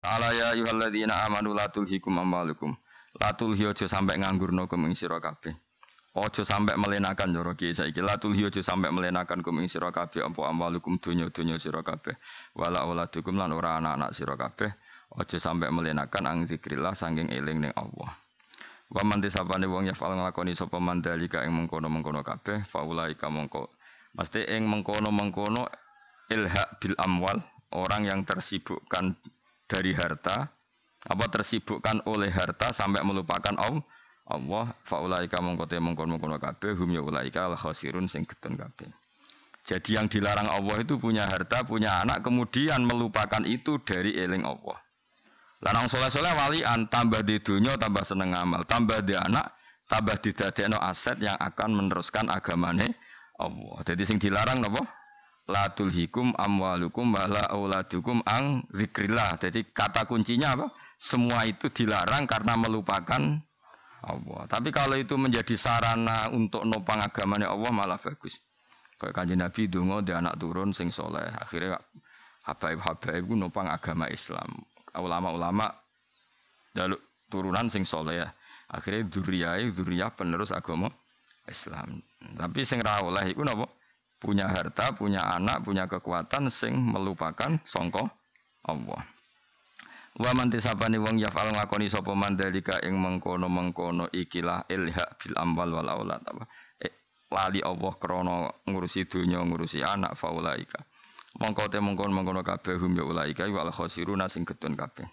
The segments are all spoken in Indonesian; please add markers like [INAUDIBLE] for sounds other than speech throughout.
Ta'ala ya ayyuhalladzina amanu la tulhikum amwalukum. La tulhi aja sampe nganggurno kum ing sira kabeh. Aja sampe melenakan cara ki saiki. La tulhi aja sampe melenakan kum ing sira kabeh apa amwalukum donya-donya sira kabeh. Wala auladukum lan ora anak-anak sira kabeh. Aja sampe melenakan ang zikrillah sanging eling ning Allah. Wa man tisapane wong ya fal nglakoni sapa mandalika ing mengkono-mengkono kabeh faulaika mongko. Mesti ing mengkono-mengkono ilha bil amwal orang yang tersibukkan dari harta apa tersibukkan oleh harta sampai melupakan Allah Allah faulaika mongko te mongkon-mongkon kabeh hum ya ulaika al khasirun sing getun kabeh. Jadi yang dilarang Allah itu punya harta, punya anak, kemudian melupakan itu dari eling Allah. Lanang soleh-soleh walian tambah di dunia tambah seneng amal, tambah di anak, tambah di no aset yang akan meneruskan agamane Allah. Jadi sing dilarang apa? La tulhikum amwalukum wala auladukum ang zikrillah. Jadi kata kuncinya apa? Semua itu dilarang karena melupakan Allah. Tapi kalau itu menjadi sarana untuk nopang agamanya Allah malah bagus. Kayak kanji Nabi dungo dia anak turun sing soleh. Akhirnya habaib-habaib itu nopang agama Islam. Ulama-ulama jaluk turunan sing soleh ya. Akhirnya duriyai, duriyah penerus agama Islam. Tapi sing ra iku napa? Punya harta, punya anak, punya kekuatan sing melupakan songko Allah. Wa man tisabani wong yafal ngakoni sapa mandalika ing mengkono-mengkono ikilah ilha bil amwal wal aulad apa eh, lali Allah krana ngurusi dunya ngurusi anak faulaika. Mongko te mengkono-mengkono kabeh hum ya ulaika wal khosiruna sing getun kabeh.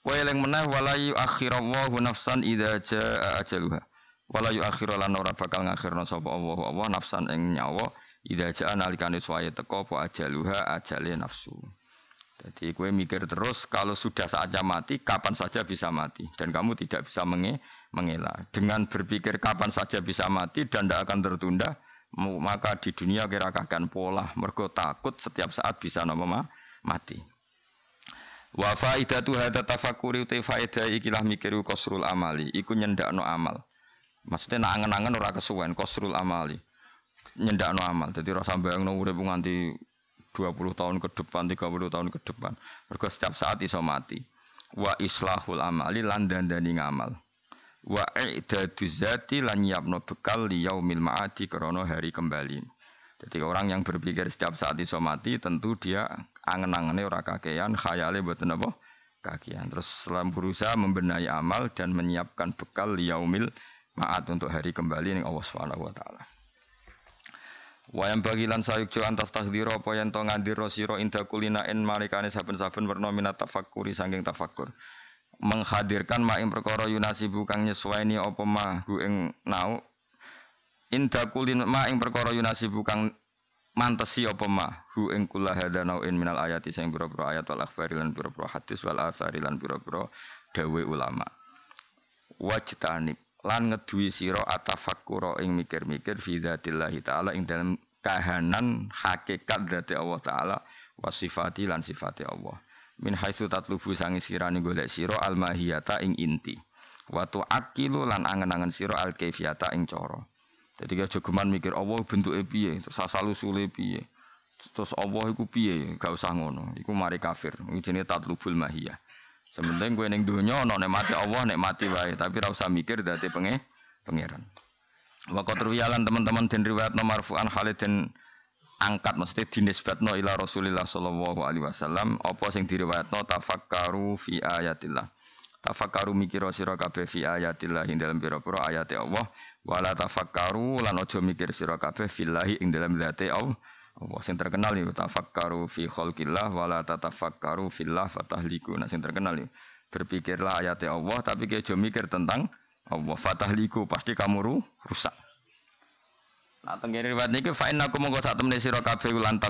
Wa eling meneh wala yuakhirallahu nafsan idza jaa ajaluha. Wala yuakhiru lan ora bakal ngakhirna sapa Allah Allah nafsan ing nyawa Ida jaa nalikane suwaye teko apa ajaluha ajale nafsu. Jadi gue mikir terus kalau sudah saatnya mati, kapan saja bisa mati. Dan kamu tidak bisa menge mengelak. Dengan berpikir kapan saja bisa mati dan tidak akan tertunda, maka di dunia kira akan pola. Mergo takut setiap saat bisa nama mati. Wa faidatu hadza tafakkuri uti faidah ikilah mikir kosrul amali, iku nyendakno amal. Maksudnya nak angen-angen ora kesuwen kosrul amali nyendakno amal. Jadi rasa bayangno urip nganti 20 tahun ke depan, 30 tahun ke depan. Mergo setiap saat iso mati. Wa islahul amali lan dandani ngamal. Wa i'dadu zati lan yapno bekal li yaumil ma'adi krana hari kembali. Jadi orang yang berpikir setiap saat iso mati tentu dia angen-angene ora kakean, khayale mboten apa kakean. Terus selam berusaha membenahi amal dan menyiapkan bekal li yaumil ma'ad untuk hari kembali ning Allah Subhanahu wa taala. Wayang bagilan sayuk jo antas tahdiro apa yang to ngandiro inda kulina en malikane saben-saben werna minat tafakkuri sangking tafakkur. Menghadirkan ma ing perkara yunasi bukang nyesuaini apa ma hu ing nau inda kulina ma ing perkara yunasi bukang mantesi apa ma hu ing kula hada in minal ayati sing pira-pira ayat wal akhbari lan pira-pira hadis wal athari lan pira-pira dawe ulama. Wajtanib lan siro atafakkura ing mikir-mikir fi dzatillahi taala ing dalam kahanan hakikat dzati Allah taala wa sifati lan sifati Allah. Min haitsu tatlubu sangi sirani golek siro al mahiyata ing inti. Wa tuakilu lan angen-angen siro al kaifiyata ing cara. Jadi gak jogeman mikir Allah bentuke piye? Terus asal usule piye? Terus Allah iku piye? Gak usah ngono. Iku mari kafir. Iki jenenge tatlubul mahiyah Sementing gue neng dunia no mati Allah mati wae, tapi rasa mikir dadi penge pangeran. Waktu terwialan teman-teman dan riwayat nomor fuan Khalid dan angkat mesti dinisbatno ila Rasulillah sallallahu alaihi wasallam apa sing diriwayatno tafakkaru fi ayatillah. Tafakkaru mikir sira kabeh fi ayatillah ing dalam pira-pira ayat Allah wala tafakkaru lan aja mikir sira kabeh fillahi ing dalam zate Allah Allah sing terkenal itu tafakkaru fi khalqillah wala tatafakkaru fillah fatahliku. Nah sing terkenal itu berpikirlah ayat Allah tapi kayak mikir tentang Allah fatahliku pasti kamu ru, rusak. Nah tenggiri riwayat niki fa inna kum sak temne sira kabeh lan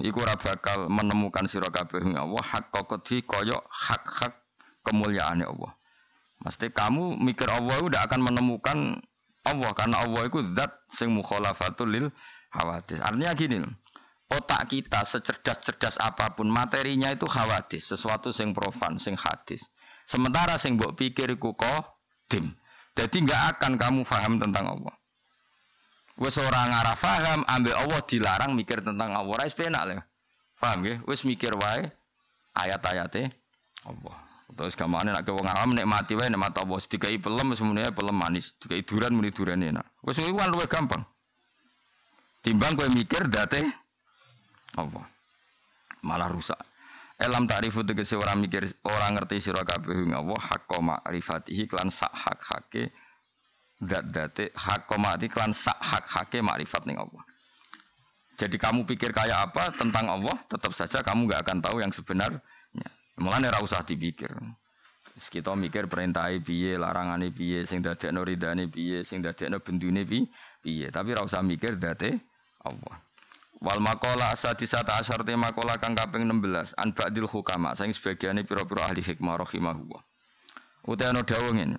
iku ora bakal menemukan sira kabeh Allah hak kokoti koyo hak-hak kemuliaannya Allah. Mesti kamu mikir Allah udah akan menemukan Allah karena Allah itu zat sing mukhalafatul lil Hawadis. Artinya gini otak kita secerdas-cerdas apa pun materinya itu hawadis, sesuatu sing profan, sing hadis. Sementara sing mbok pikir iku dim. Jadi nggak akan kamu paham tentang Allah. Wes orang ngarah paham, ambil Allah dilarang mikir tentang Allah. Rais penak lah. Paham ya? Wes mikir wae ayat-ayatnya Allah. Terus gamane nek wong awam nikmati wae nikmat Allah. Dikai pelem semuanya pelem manis. Dikai duran muni duran enak. Wis iku kan luwih gampang. Timbang kowe mikir date Allah. Malah rusak. Elam ta'rifu tegese ora mikir ora ngerti sira kabeh ing Allah hakka ma'rifatihi klan sak hak hake dat date hakka ma'rifati klan sak hak hake makrifat ning Allah. Jadi kamu pikir kayak apa tentang Allah, tetap saja kamu nggak akan tahu yang sebenarnya. Mulane ora usah dipikir. Kita mikir perintah piye, larangane piye, sing dadekno ridane piye, sing dadekno bendune piye. Tapi ora usah mikir date Allah. Wal makola sadisata asar te makola kang kaping 16 an ba'dil hukama sing sebagiane pira-pira ahli hikmah rahimahullah. Ana dawuh ngene.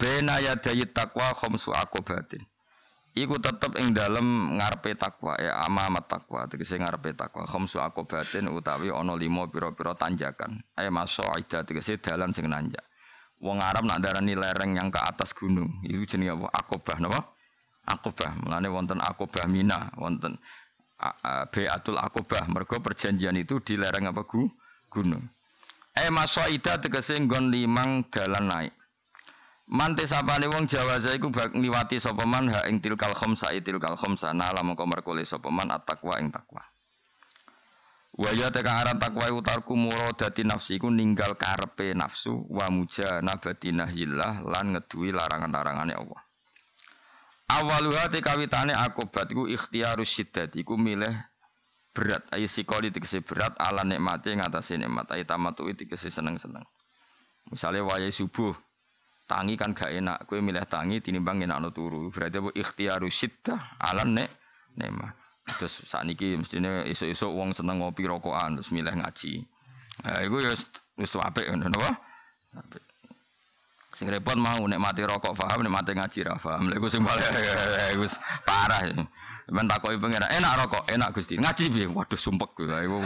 Bena yadayi takwa khamsu akobatin. Iku tetep ing dalem ngarepe takwa ya amamat takwa tegese ngarepe takwa khamsu akobatin utawi ana lima pira-pira tanjakan ay masaida tegese dalan sing nanjak wong Arab nak darani lereng yang ke atas gunung itu jenenge apa akobah napa akobah mulane wonten akobah mina wonten beatul akobah mergo perjanjian itu di lereng apa gu gunung ay masaida tegese nggon limang dalan naik Mante sapane wong Jawa iku bak niwati sapa man ha ing tilkal khamsa tilkal khamsa nala mongko merkole sapa man at-taqwa ing takwa. Wa ya tekan aran takwa utarku muradati nafsi iku ninggal karepe nafsu wa mujanabati nahyillah lan ngeduwi larangan-larangane Allah. Awaluha te kawitane akobat iku ikhtiarus syiddat iku milih berat. Ayo sikoli tegese berat ala nikmate ngatasé nikmat. Ayo tamatu tegese seneng-seneng. Misalnya wayai subuh tangi kan gak enak kue milih tangi tinimbang enak no turu. Berarti apa? Ikhtiaru syiddah alan nek nema terus saat niki mestinya isu-isu uang seneng ngopi rokokan terus milih ngaji. Nah, itu ya wis apik ngono napa sing repot mau nek mati rokok paham? Nek mati ngaji ra paham? Lha iku sing paling [LAUGHS] wis parah men takoki pengira enak rokok enak Gusti. Ngaji piye? Waduh sumpek kuwi iku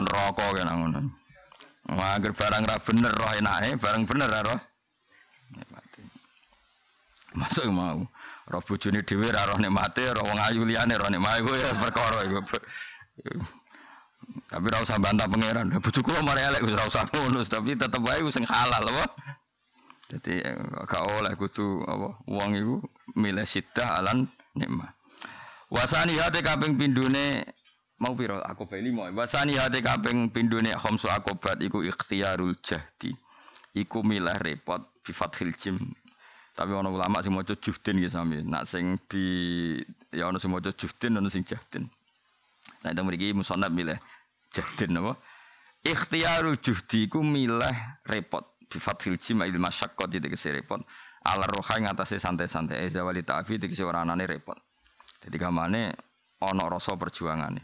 rokok kena ngono. Wah, barang ra bener roh enake, barang bener ra roh. Masuk mau. Roh bojone dhewe ora roh nikmate, roh wong ayu liyane roh nikmate iku ya perkara iku. Tapi ora usah bantah pangeran. Bojoku mari elek ora usah ngono, tapi tetep wae sing halal apa. Jadi gak oleh kudu apa wong iku milih sita alan nikmat. Wasani hati kaping pindune mau piro aku beli mau. Wasani hati kaping pindune khamsu akobat iku ikhtiarul jahdi. Iku milih repot bi fathil jim tapi ono ulama sing maca juhdin gitu sami. Nak sing bi ya ono sing maca juhdin ono sing jahdin. Nah itu mriki musonab milih jahdin apa? Ikhtiarul juhdi ku milih repot. Bi fathil jim il masyaqqat itu kese repot. Ala roha ing atase santai-santai eza wali ta'fi kese ora anane repot. Jadi kamane ono rasa perjuangane.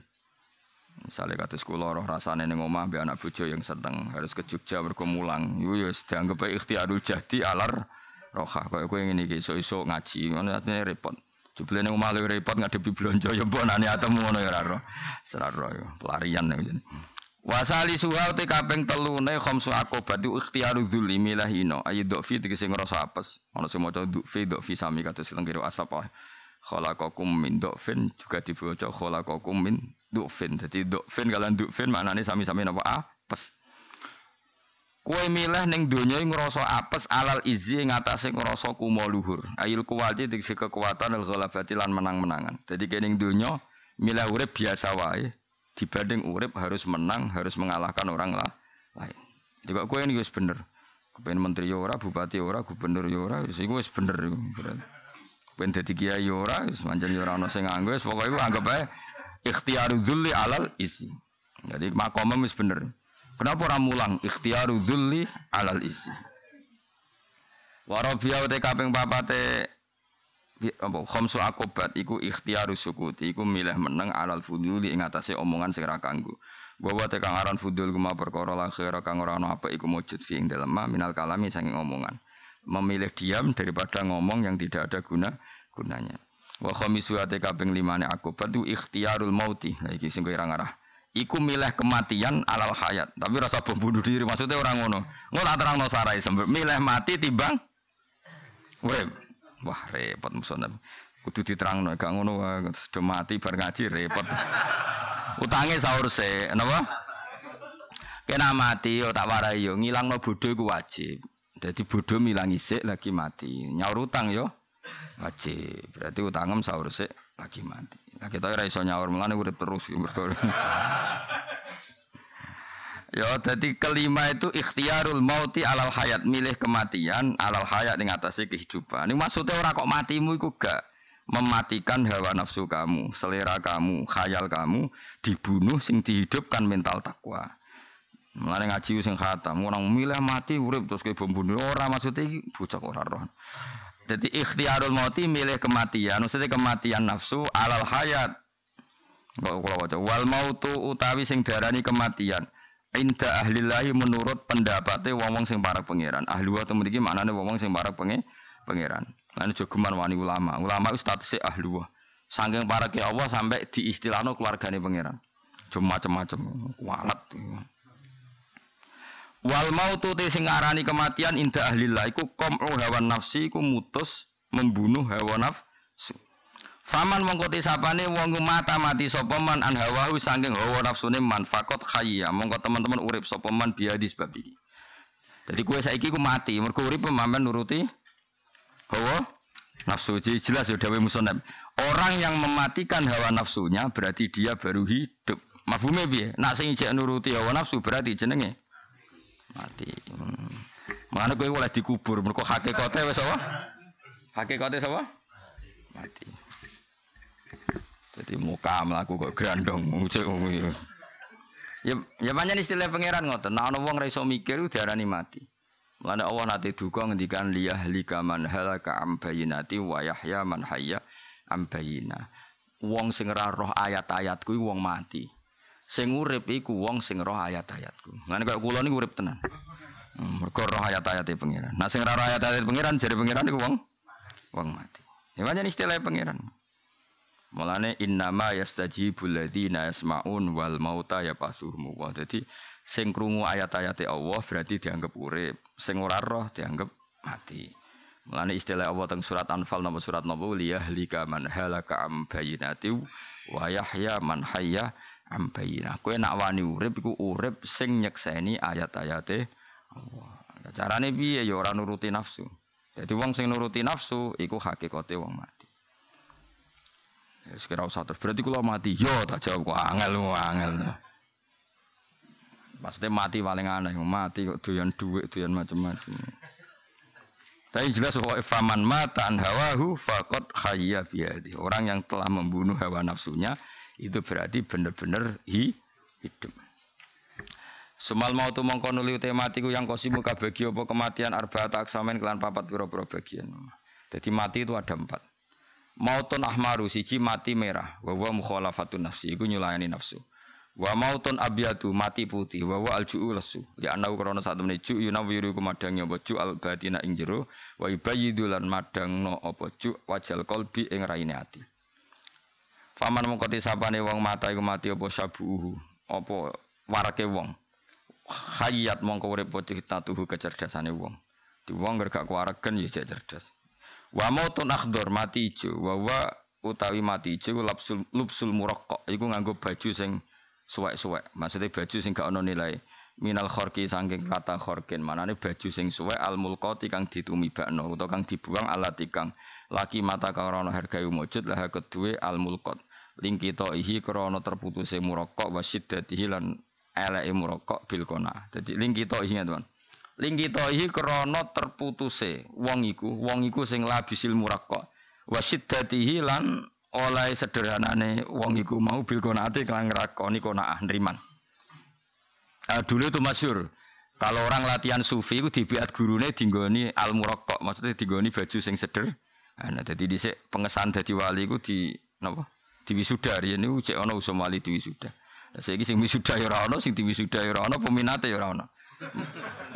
Misalnya kata sekolah roh rasane ning omah be anak bojo yang sedang harus ke Jogja mergo. Iku ya dianggap ikhtiarul jahdi alar roha kaya kowe ngene iki iso-iso ngaji ngono repot jebule ning omah repot ngadepi blonjo ya mbonane atemu ngono ya ora ora ya pelarian ya Wasali suha te kaping telune khamsu akobat itu ikhtiaru dzulli milah ino. Ayi dofi tegese ngrasa apes. Ana sing maca fi dofi sami kados tengkiro asap khalaqakum min dofin juga dibaca khalaqakum min dofin dadi dofin kalian dofin maknane sami-sami napa? Apes. Kue milih neng donya ngerasa apes alal izi ngatasé ngerasa kumo luhur. Ayil kuwati diksi kekuatan al ghalabati lan menang-menangan. Jadi kening donya milih biasa wae dibanding urip harus menang, harus mengalahkan orang lah lain. Jadi kok kue ini wis bener. Kepen menteri ora, bupati ora, gubernur ora, wis iku wis bener iku. Kepen dadi kiai ora, wis manjen ora ana sing nganggo, wis pokoke anggap ae ikhtiaru dzulli alal isi. Jadi makomem wis bener. Kenapa orang mulang ikhtiaru dzulli alal isi. Warabia ute kaping papate apa khamsu akobat iku ikhtiaru sukuti iku milih meneng alal fuduli ing atase omongan sing ra kanggo. Bahwa tekang aran fudul kuma perkara la kang ora ana apa iku mujud fi ing dalem minal kalami saking omongan. Memilih diam daripada ngomong yang tidak ada guna gunanya. Wa khamisu ate kaping limane akobat itu ikhtiarul mauti. Lah iki sing kira ngarah iku milih kematian alal hayat. Tapi rasa bunuh diri maksudnya orang ngono. Ngono terang no sarai milih mati timbang urip. Wah repot musonab. Kudu diterangno gak ngono sudah mati bar ngaji repot. [LAUGHS] Utange sahur se, napa? Kena mati yo tak warai yo ngilangno bodho iku wajib. Dadi bodho milangi sik lagi mati. Nyaur utang yo wajib. Berarti utangem sahur sik lagi mati. Lah kita ora iso nyaur mulane urip terus. [LAUGHS] Ya, jadi kelima itu ikhtiarul mauti alal hayat, milih kematian alal hayat yang atasnya kehidupan. Ini maksudnya orang kok matimu itu gak mematikan hawa nafsu kamu, selera kamu, khayal kamu dibunuh sing dihidupkan mental takwa. Mulane ngaji sing khatam, orang milih mati urip terus bom bunuh ora maksudnya iki bocah ora roh. Jadi ikhtiarul mauti milih kematian, maksudnya kematian nafsu alal hayat. Wal mautu utawi sing darani kematian Inda ahlillahi menurut pendapatnya wong-wong sing para pangeran. Ahli wa memiliki maknanya wong-wong sing para penge pangeran. Lan jogeman wani ulama. Ulama itu statusnya ahli wa. Saking para ke Allah sampai di istilahno keluargane pangeran. Cuma macam-macam kualat. Wal mautu te sing kematian inda ahlillah iku qam'u hawa nafsi iku mutus membunuh hawa nafsu. Faman mongko sapane wong mata mati sapa man an hawahu saking hawa nafsune man fakot hayya mongko teman-teman urip sapa man biadi sebab iki. Jadi kue saiki ku mati mergo urip pemamen nuruti hawa nafsu jelas ya dawe musonab. Orang yang mematikan hawa nafsunya berarti dia baru hidup. Mafhume piye? Nak sing jek nuruti hawa nafsu berarti jenenge mati. Hmm. Mana kowe oleh dikubur mergo hakikate wis apa? Hakikate sapa? Mati. Jadi muka melaku kok grandong ngucek ya. Ya banyak istilah pangeran ngoten. Nah ana wong ra iso mikir mati. Mulane Allah nate duka ngendikan liyah lika man halaka am bayinati wa yahya man hayya am. Wong sing roh ayat-ayatku wong mati. Sing urip iku wong sing roh ayat-ayatku. Mulane kaya kula niku urip tenan. Hmm, mergo roh ayat-ayate pangeran. Nah sing roh ayat-ayat pangeran jare pangeran iku wong wong mati. Ya banyak istilah pangeran. Mulane innama yastajibul ladzina yasmaun wal mauta ya pasuhum wa. Dadi sing krungu ayat-ayate Allah berarti dianggap urip, sing ora roh dianggap mati. Mulane istilah Allah teng surat Anfal nomor surat nopo liyahlika man halaka am bayinati wa yahya man hayya am bayinah. Kowe nak wani urip iku urip sing nyekseni ayat-ayate Allah. Carane piye ya ora nuruti nafsu. Jadi wong sing nuruti nafsu iku hakikate wong mati. Ya sekira usah terus. Berarti kalau mati, yo tak jawab kok angel, angel. Maksudnya mati paling aneh, mati kok doyan duit, doyan macam-macam. Tapi jelas bahwa faman mata an hawahu fakot hayya biadi. Orang yang telah membunuh hawa nafsunya itu berarti benar-benar hi, hidup. Semal mau tu mongko nuli tematiku yang kosimu kabagi apa kematian arbaat aksamen kelan papat pira-pira bagian. Jadi mati itu ada empat. Mautun ahmaru siji mati merah, wa wa mukhalafatun nafsi iku nyulayani nafsu. Wa mautun abyadu mati putih, wa wa alju'u lesu. Li anau krana sak temene ju yunawiru kumadangi apa ju al batina ing jero, wa ibayyidu lan madangno apa ju wajal qalbi ing raine ati. Faman mongko tisapane wong mata iku mati apa sabuhu, apa warake wong. Hayat mongko urip tuhu kecerdasane wong. Di wong gak kuwaregen ya cerdas. Wa mautun akhdar mati ijo, wa wa utawi mati ijo lapsul lupsul muraqqaq iku nganggo baju sing suwek-suwek. Maksudnya baju sing gak ono nilai. Minal khorki saking kata khorkin manane baju sing suwek al mulqati kang ditumibakno utawa kang dibuang alati kang laki mata karana harga mujud lah kedue al mulqat lingkito ihi krana terputuse muraqqaq wa syiddatihi lan eleke muraqqaq bil. Dadi lingkito ihi teman. Lingkitohi krono terputuse wong iku, wong iku sing labisil muraqqa. Wa siddatihi lan oleh sederhanane wong iku mau bil konaati kelan ngrakoni konaah nriman. Nah, dulu itu masyur. Kalau orang latihan sufi itu dibiat gurune dinggoni al muraqqa, maksudnya dinggoni baju sing seder. Nah, jadi dhisik pengesan dadi wali iku di napa? Di wisuda riyen niku cek ana usum wali di wisuda. Lah saiki sing wisuda ya ora ana, sing di wisuda ya ora ana, peminate ya ora ana.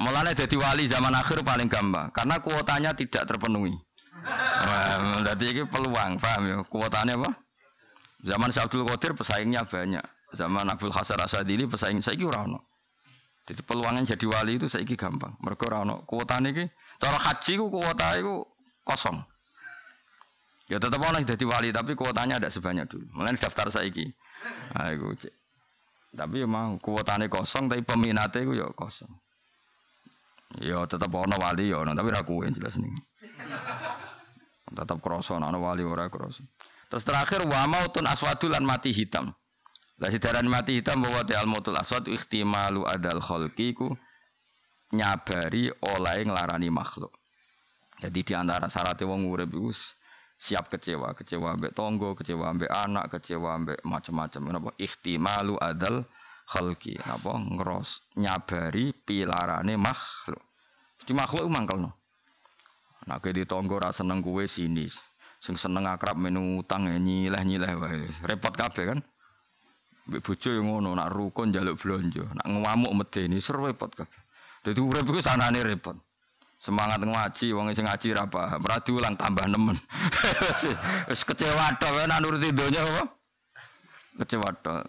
Mulane jadi wali zaman akhir paling gampang karena kuotanya tidak terpenuhi. jadi ini peluang, paham ya? Kuotanya apa? Zaman Abdul Qadir pesaingnya banyak. Zaman Abdul Hasan Asadili pesaing saya kira ono. Jadi peluangnya jadi wali itu saya gampang. Mereka ono kuotanya ini. Cara haji ku kuota itu kosong. Ya tetap ono jadi wali tapi kuotanya ada sebanyak dulu. Mulai daftar saya Nah, itu cek. Tapi ya mau kuotane kosong tapi peminatnya ku ya kosong. Ya tetap ono wali ya ono tapi ra kuwe jelas nih. tetap kroso ono wali ora kroso. Terus terakhir wa mautun aswadul lan mati hitam. Lah sidaran mati hitam bahwa al mautul aswad ihtimalu adal khalqi ku nyabari oleh nglarani makhluk. Jadi di antara syaratnya wong urip iku siap kecewa, kecewa ambek tonggo, kecewa ambek anak, kecewa ambek macam-macam. Napa ihtimalu adal khalqi. Napa ngeros nyabari pilarane makhluk. Di makhluk mangkelno. Nah, kayak di tonggo rasa seneng kue sinis. Sing seneng akrab menu utang ya nyileh-nyileh wae. Repot kabeh kan. Mbek bojo yang ngono, nak rukun jaluk blonjo, nak ngamuk medeni seru repot kabeh. Dadi urip iku sanane repot. Semangat ngaji, wong sing ngaji ra paham, ora diulang tambah nemen. [LAUGHS] Wis kecewa tok nek nuruti donya apa? Kecewa tok.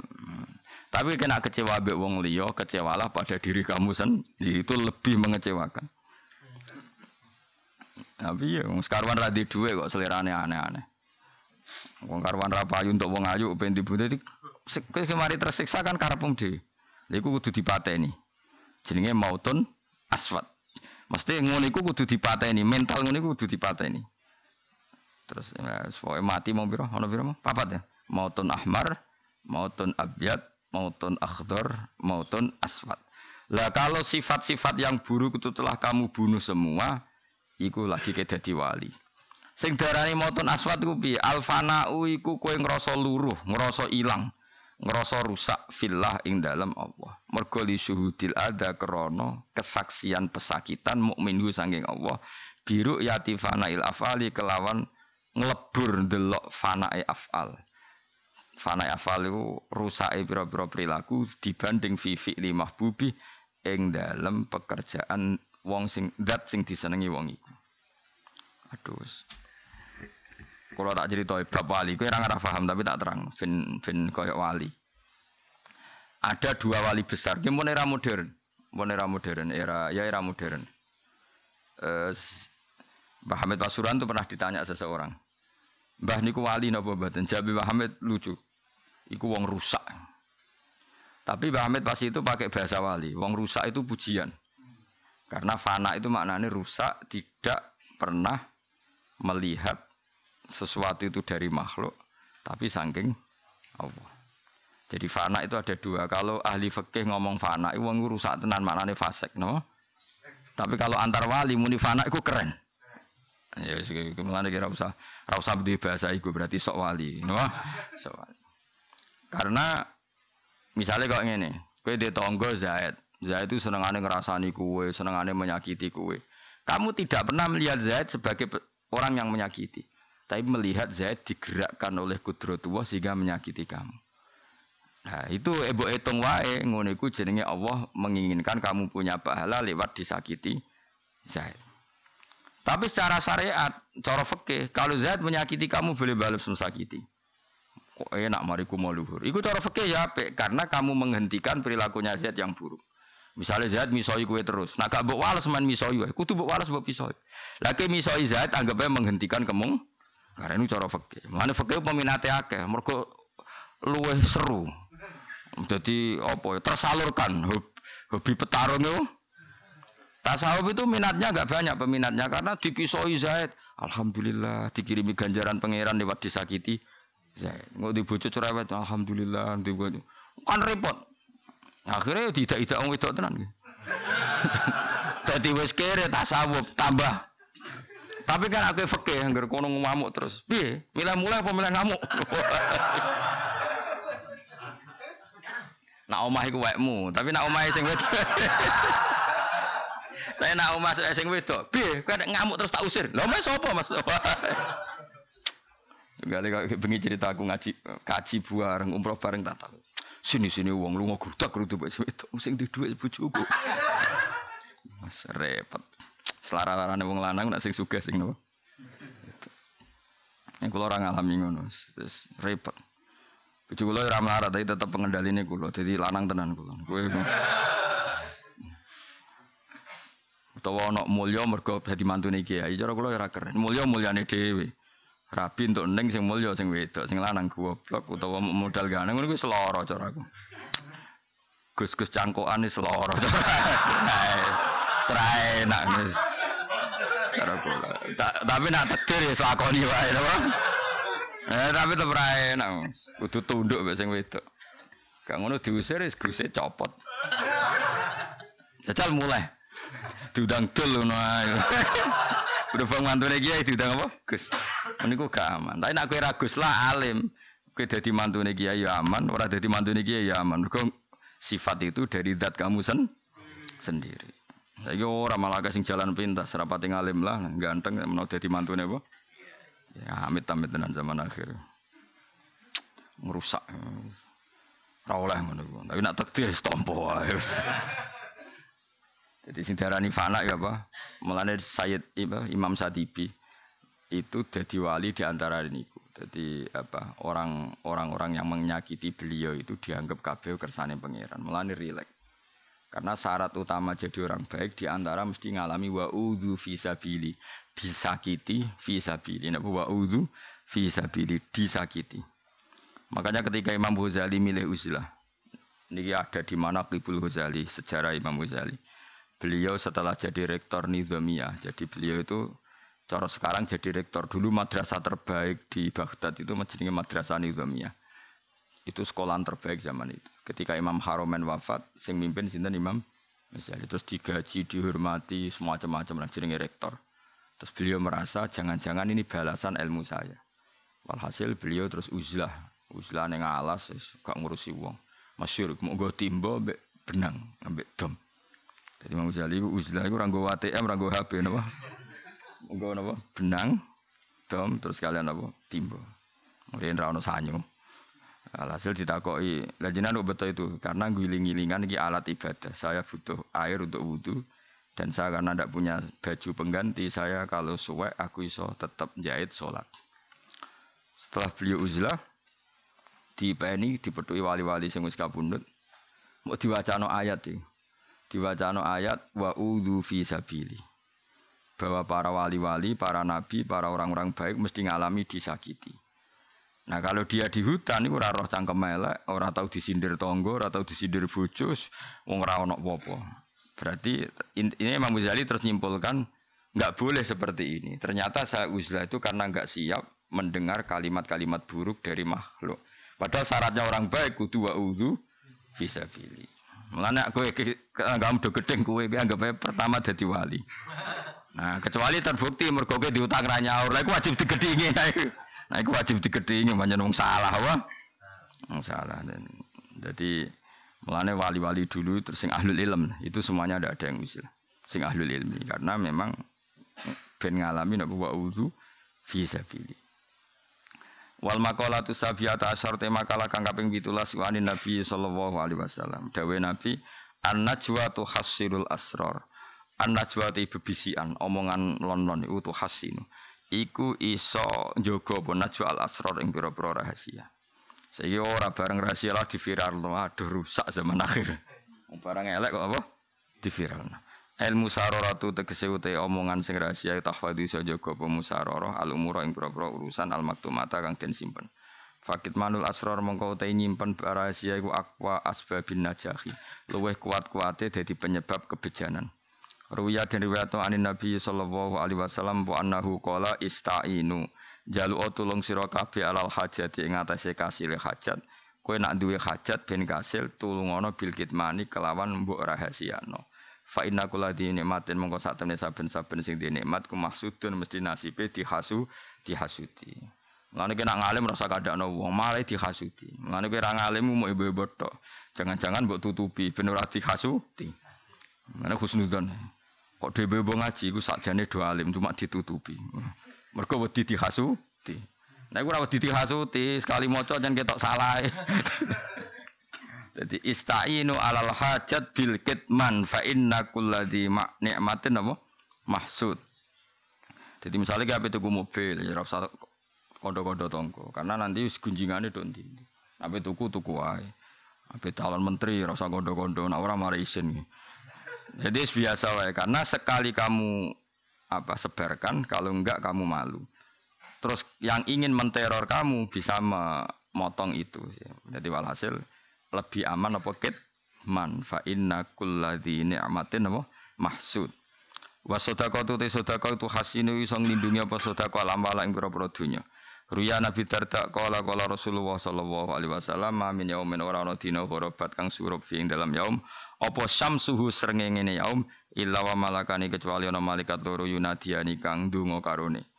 Tapi kena kecewa mbek wong liya, kecewalah pada diri kamu sendiri itu lebih mengecewakan. Tapi ya wong sekarwan ra dhuwit kok selerane aneh-aneh. Wong karwan ra payu untuk wong ayu ben dibu dadi kemari tersiksa kan karepmu dhewe. Iku kudu dipateni. Jenenge mautun aswat. Mesti ngono iku kudu dipateni, mental ngono iku kudu dipateni. Terus ya, mati mau biro, ono biro mau papat ya. Mautun ahmar, mautun abyad, mautun akhdar, mautun aswad. Lah kalau sifat-sifat yang buruk itu telah kamu bunuh semua, iku lagi ke dadi wali. Sing darani mautun aswad ku piye? Alfanau iku kowe ngrasa luruh, ngrasa ilang ngerasa rusak filah ing dalam Allah. Mergo syuhudil ada krana kesaksian pesakitan mukminhu sanging Allah. Biru yati fanail afali kelawan nglebur delok fanae afal. Fanae afal iku rusake pira-pira perilaku dibanding fi fi'li mahbubi ing dalam pekerjaan wong sing dat sing disenengi wong iku. Aduh. Kalau tak cerita bab wali, kue orang paham tapi tak terang. Fin fin koyok wali. Ada dua wali besar. Pun era modern, pun era modern, era ya era modern. Uh, Mbah Hamid Pasuruan itu pernah ditanya seseorang. Mbah niku wali napa mboten? Jawab Mbah Hamid lucu. Iku wong rusak. Tapi Mbah Hamid pas itu pakai bahasa wali. Wong rusak itu pujian. Karena fana itu maknanya rusak, tidak pernah melihat sesuatu itu dari makhluk, tapi saking Allah. Jadi fana itu ada dua. Kalau ahli fikih ngomong fana, itu rusak tenan maknanya fasek, no? Tapi kalau antar wali muni fana itu keren. Ya, ke mana kira usah, usah di bahasa itu berarti sok wali, no? Sok wali. Karena misalnya kok ini, kue di tonggo Zaid, Zaid itu senengannya ngerasani kue, senengannya menyakiti kue. Kamu tidak pernah melihat Zaid sebagai orang yang menyakiti tapi melihat Zaid digerakkan oleh kudratullah sehingga menyakiti kamu. Nah, itu ebo etong wae ngono iku jenenge Allah menginginkan kamu punya pahala lewat disakiti Zaid. Tapi secara syariat, cara fikih, kalau Zaid menyakiti kamu boleh balas sakiti. Kok enak mariku mau luhur. Iku cara fikih ya apik karena kamu menghentikan perilakunya Zaid yang buruk. Misalnya Zaid misoi kue terus, nah gak wales man misoi wae, kudu mbok wales mbok pisoi. Misoi Zaid anggapnya menghentikan kemung karena ini cara fakih. Mana fakih peminatnya akeh, mereka luweh seru. Jadi apa ya? Tersalurkan hobi petarung itu. Tasawuf itu minatnya agak banyak peminatnya karena dipisoi Zaid. Alhamdulillah dikirimi ganjaran pangeran lewat disakiti Zaid. Nggak dibujuk cerewet, alhamdulillah dibujuk. Kan repot. Akhirnya tidak-tidak orang itu tenan. [LAUGHS] Jadi wes kere tasawuf tambah tapi kan aku fakih yang kono ngamuk terus. Piye? Milih mulai apa milih ngamuk? [LAUGHS] nak omah iku wekmu, tapi nak omah sing wedok. [LAUGHS] Tapi nak omah sing wedok, piye? Kowe ngamuk terus tak usir. Lha omah sapa Mas? [LAUGHS] Gale kok bengi cerita aku ngaji kaji bareng umroh bareng tak tahu. Sini sini uang lu ngogrudak grudu mbek wedok sing di dhuwit bojoku. Mas repot. Selara-larane wong lanang nak sing sugih sing nopo. Yang kula ora ngalami ngono, terus repot. Bojo kula ora melarat tapi tetep pengendaline kula. Dadi lanang tenan kula. Kowe utawa ana mulya mergo dadi mantune kiai. Cara kula ora keren. Mulya mulyane dhewe. Rabi untuk neng sing mulya sing wedok, sing lanang goblok utawa modal ganteng ngono kuwi seloro cara aku. Gus-gus cangkokan wis lara. Serai enak wis. Cara kula. Ta- Tapi nak tetir ya lakoni wae to. Eh tapi tetep ra enak. Kudu tunduk mek sing wedok. Gak ngono diusir wis copot. Jajal mulai. Diundang dul ngono ae. [LAUGHS] Udah mantune kiai diundang apa? Gus. Meniku gak aman. Tapi nak kowe ra Gus lah alim. Kowe dadi mantune kiai ya aman, ora dadi mantune kiai ya aman. Mergo sifat itu dari zat kamu sen sendiri. Saiki ora malah sing jalan pintas, rapati ngalim lah, ganteng menawa dadi mantune apa? Ya amit-amit tenan zaman akhir. Ngerusak. Ora oleh ngono. Tapi nak takdir wis tompo wae. [LAUGHS] Jadi sing diarani fana ya apa? Mulane Sayyid Ima- Imam Sadibi itu jadi wali di antara niku. Jadi apa? Orang orang-orang yang menyakiti beliau itu dianggap kabeh kersane pangeran. Mulane rileks. Karena syarat utama jadi orang baik di antara mesti ngalami wa udzu fi sabili. Disakiti fi sabili. Napa wa udzu fi sabili disakiti. Makanya ketika Imam Ghazali milih uzlah. Ini ada di mana Qibul Ghazali, sejarah Imam Ghazali. Beliau setelah jadi rektor Nizamiyah, jadi beliau itu cara sekarang jadi rektor dulu madrasah terbaik di Baghdad itu menjadi madrasah Nizamiyah. Itu sekolahan terbaik zaman itu. Ketika Imam Haromen wafat, sing mimpin sinten Imam Ghazali terus digaji, dihormati, semacam-macam lah jenenge rektor. Terus beliau merasa jangan-jangan ini balasan ilmu saya. Walhasil beliau terus uzlah, uzlah neng alas, gak ngurusi wong. Masyur, mau gue timbo, ambek benang, ambek dom. Jadi Imam Ghazali uzlah itu ranggo ATM, ranggo HP, napa? Nggo napa? Benang, dom, terus kalian apa? Timbo. Kemudian ra ono sanyo. Alhasil jenengan kok betul itu karena giling-gilingan iki alat ibadah. Saya butuh air untuk wudhu dan saya karena tidak punya baju pengganti, saya kalau suwek aku iso tetap jahit sholat. Setelah beliau uzlah, di PNI dipetui wali-wali sing wis kapundhut, mau diwacano ayat iki. Diwacano ayat wa udhu fi sabili. Bahwa para wali-wali, para nabi, para orang-orang baik mesti ngalami disakiti. Nah kalau dia di hutan itu roh cangkem elek, ora tahu disindir tonggo, ora tahu disindir bojo, wong ono apa-apa. Berarti in- ini Imam Ghazali terus nyimpulkan nggak boleh seperti ini. Ternyata saya uzlah itu karena nggak siap mendengar kalimat-kalimat buruk dari makhluk. Padahal syaratnya orang baik kudu wa udhu bisa pilih. Mulane kowe kamu do gedeng kowe anggap ae pertama dadi wali. Nah, kecuali terbukti mergo diutang ra lah iku wajib digedhingi. Nah, iku wajib digedhingi pancen wong salah wah. Wong salah dan jadi mulane wali-wali dulu terus sing ahlul ilm itu semuanya ada ada yang usil. Sing ahlul ilmi karena memang ben ngalami nek wa udhu fi sabili. Wal maqalatu sabiyata asyar tema kala kang kaping 17 wa anin Nabi sallallahu alaihi wasallam. Dawe Nabi an-najwa tuhassirul asrar. An-najwa te bebisian, omongan lon-lon iku tuhassinu. Iku iso njogo apa najwa al asrar pira-pira rahasia. Saiki ora bareng rahasia lah diviralno, aduh rusak zaman akhir. Barang elek kok apa? Diviralno. Ilmu saroratu tegese ute omongan sing rahasia tahfadhu iso jaga apa musararah al ing pira-pira urusan al maktumata kang den simpen. Fakit manul asrar mongko ute nyimpen rahasia iku akwa asbabin najahi. Luweh kuat-kuate dadi penyebab kebejanan. Ruya dan riwayat anin Nabi sallallahu alaihi wasallam wa annahu qala istainu jalu tulung sira kabeh alal hajati ing atase kasile hajat kowe nak duwe hajat ben kasil tulungono bil kitmani kelawan mbok rahasiano fa inna kula di nikmatin mongko sak temne saben-saben sing di nikmat ku maksudun mesti nasibe dihasu dihasuti Mulane kena ngalim rasa kadakno wong malah dihasuti. Mulane kowe ra ngalim mau ibu-ibu. Jangan-jangan mbok tutupi ben ora dihasuti. Mana khusnudon. Kok dhewe mbok ngaji iku sakjane do alim cuma ditutupi. Mergo wedi dihasuti. Nah iku ora wedi dihasuti, sekali maca jan ketok salah. [LAUGHS] Jadi istainu alal hajat bil kitman fa inna kulladzi ma' nikmatin apa? Mahsud. Jadi misalnya kayak tuku mobil, ya ora usah kondo-kondo tonggo, karena nanti gunjingane do ndi. Ape tuku tuku wae. Ape calon menteri ora usah kondo-kondo, nek ora mari isin. Jadi biasa wae karena sekali kamu apa sebarkan kalau enggak kamu malu. Terus yang ingin menteror kamu bisa memotong itu. Jadi walhasil lebih aman apa kit man fa inna kulladzi ni'matin apa mahsud wa sadaqatu te sedekah tu hasinu iso nglindungi apa sedekah alam ing pira-pira donya Ruya Nabi Darda kala kala Rasulullah sallallahu alaihi wasallam min yaumin ora ana dina gharabat kang surup fi ing dalam yaum apa syamsuhu srengenge yaum illa wa malakani kecuali ana malaikat loro yunadiani kang ndonga karone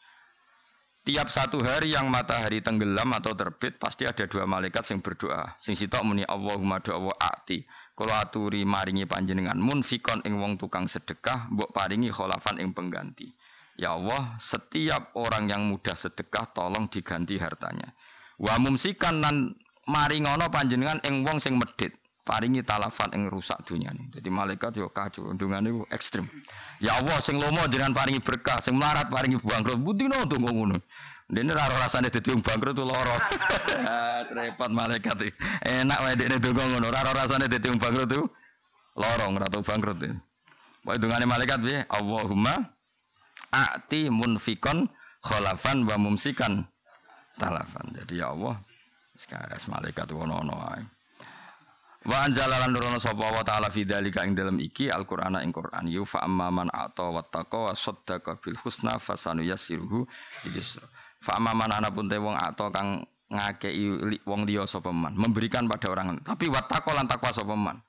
Tiap satu hari yang matahari tenggelam atau terbit pasti ada dua malaikat yang berdoa. Sing sitok muni Allahumma doa ati. Kalau aturi maringi panjenengan munfikon ing wong tukang sedekah, mbok paringi kholafan ing pengganti. Ya Allah, setiap orang yang mudah sedekah tolong diganti hartanya. Wa mumsikan nan maringono panjenengan ing wong sing medit paringi talafat ing rusak dunyane. Jadi malaikat yo kacau, undungane ku ekstrim. Ya Allah sing lomo jenengan paringi berkah, sing melarat paringi bangkrut. Butino tunggu ngono. Dene ora rasane dadi wong bangkrut tuh lara. [LAUGHS] Repot malaikat iki. Enak wae dekne donga ngono, ora rasane dadi wong bangkrut tuh ora tau bangkrut. Wae dungane malaikat piye? Allahumma ati munfikon khalafan wa mumsikan talafan. Jadi ya Allah, sekarang malaikat ono-ono ae. Wa anjalalan nurono sapa wa ta'ala fi dzalika ing dalem iki Al-Qur'ana ing Qur'an yu fa amma man ata wa taqa wa saddaqa bil husna fasanu yassiruhu yusra. Fa amma man ana pun te wong ata kang ngakei wong liya sapa man, memberikan pada orang tapi wa taqa lan takwa sapa man.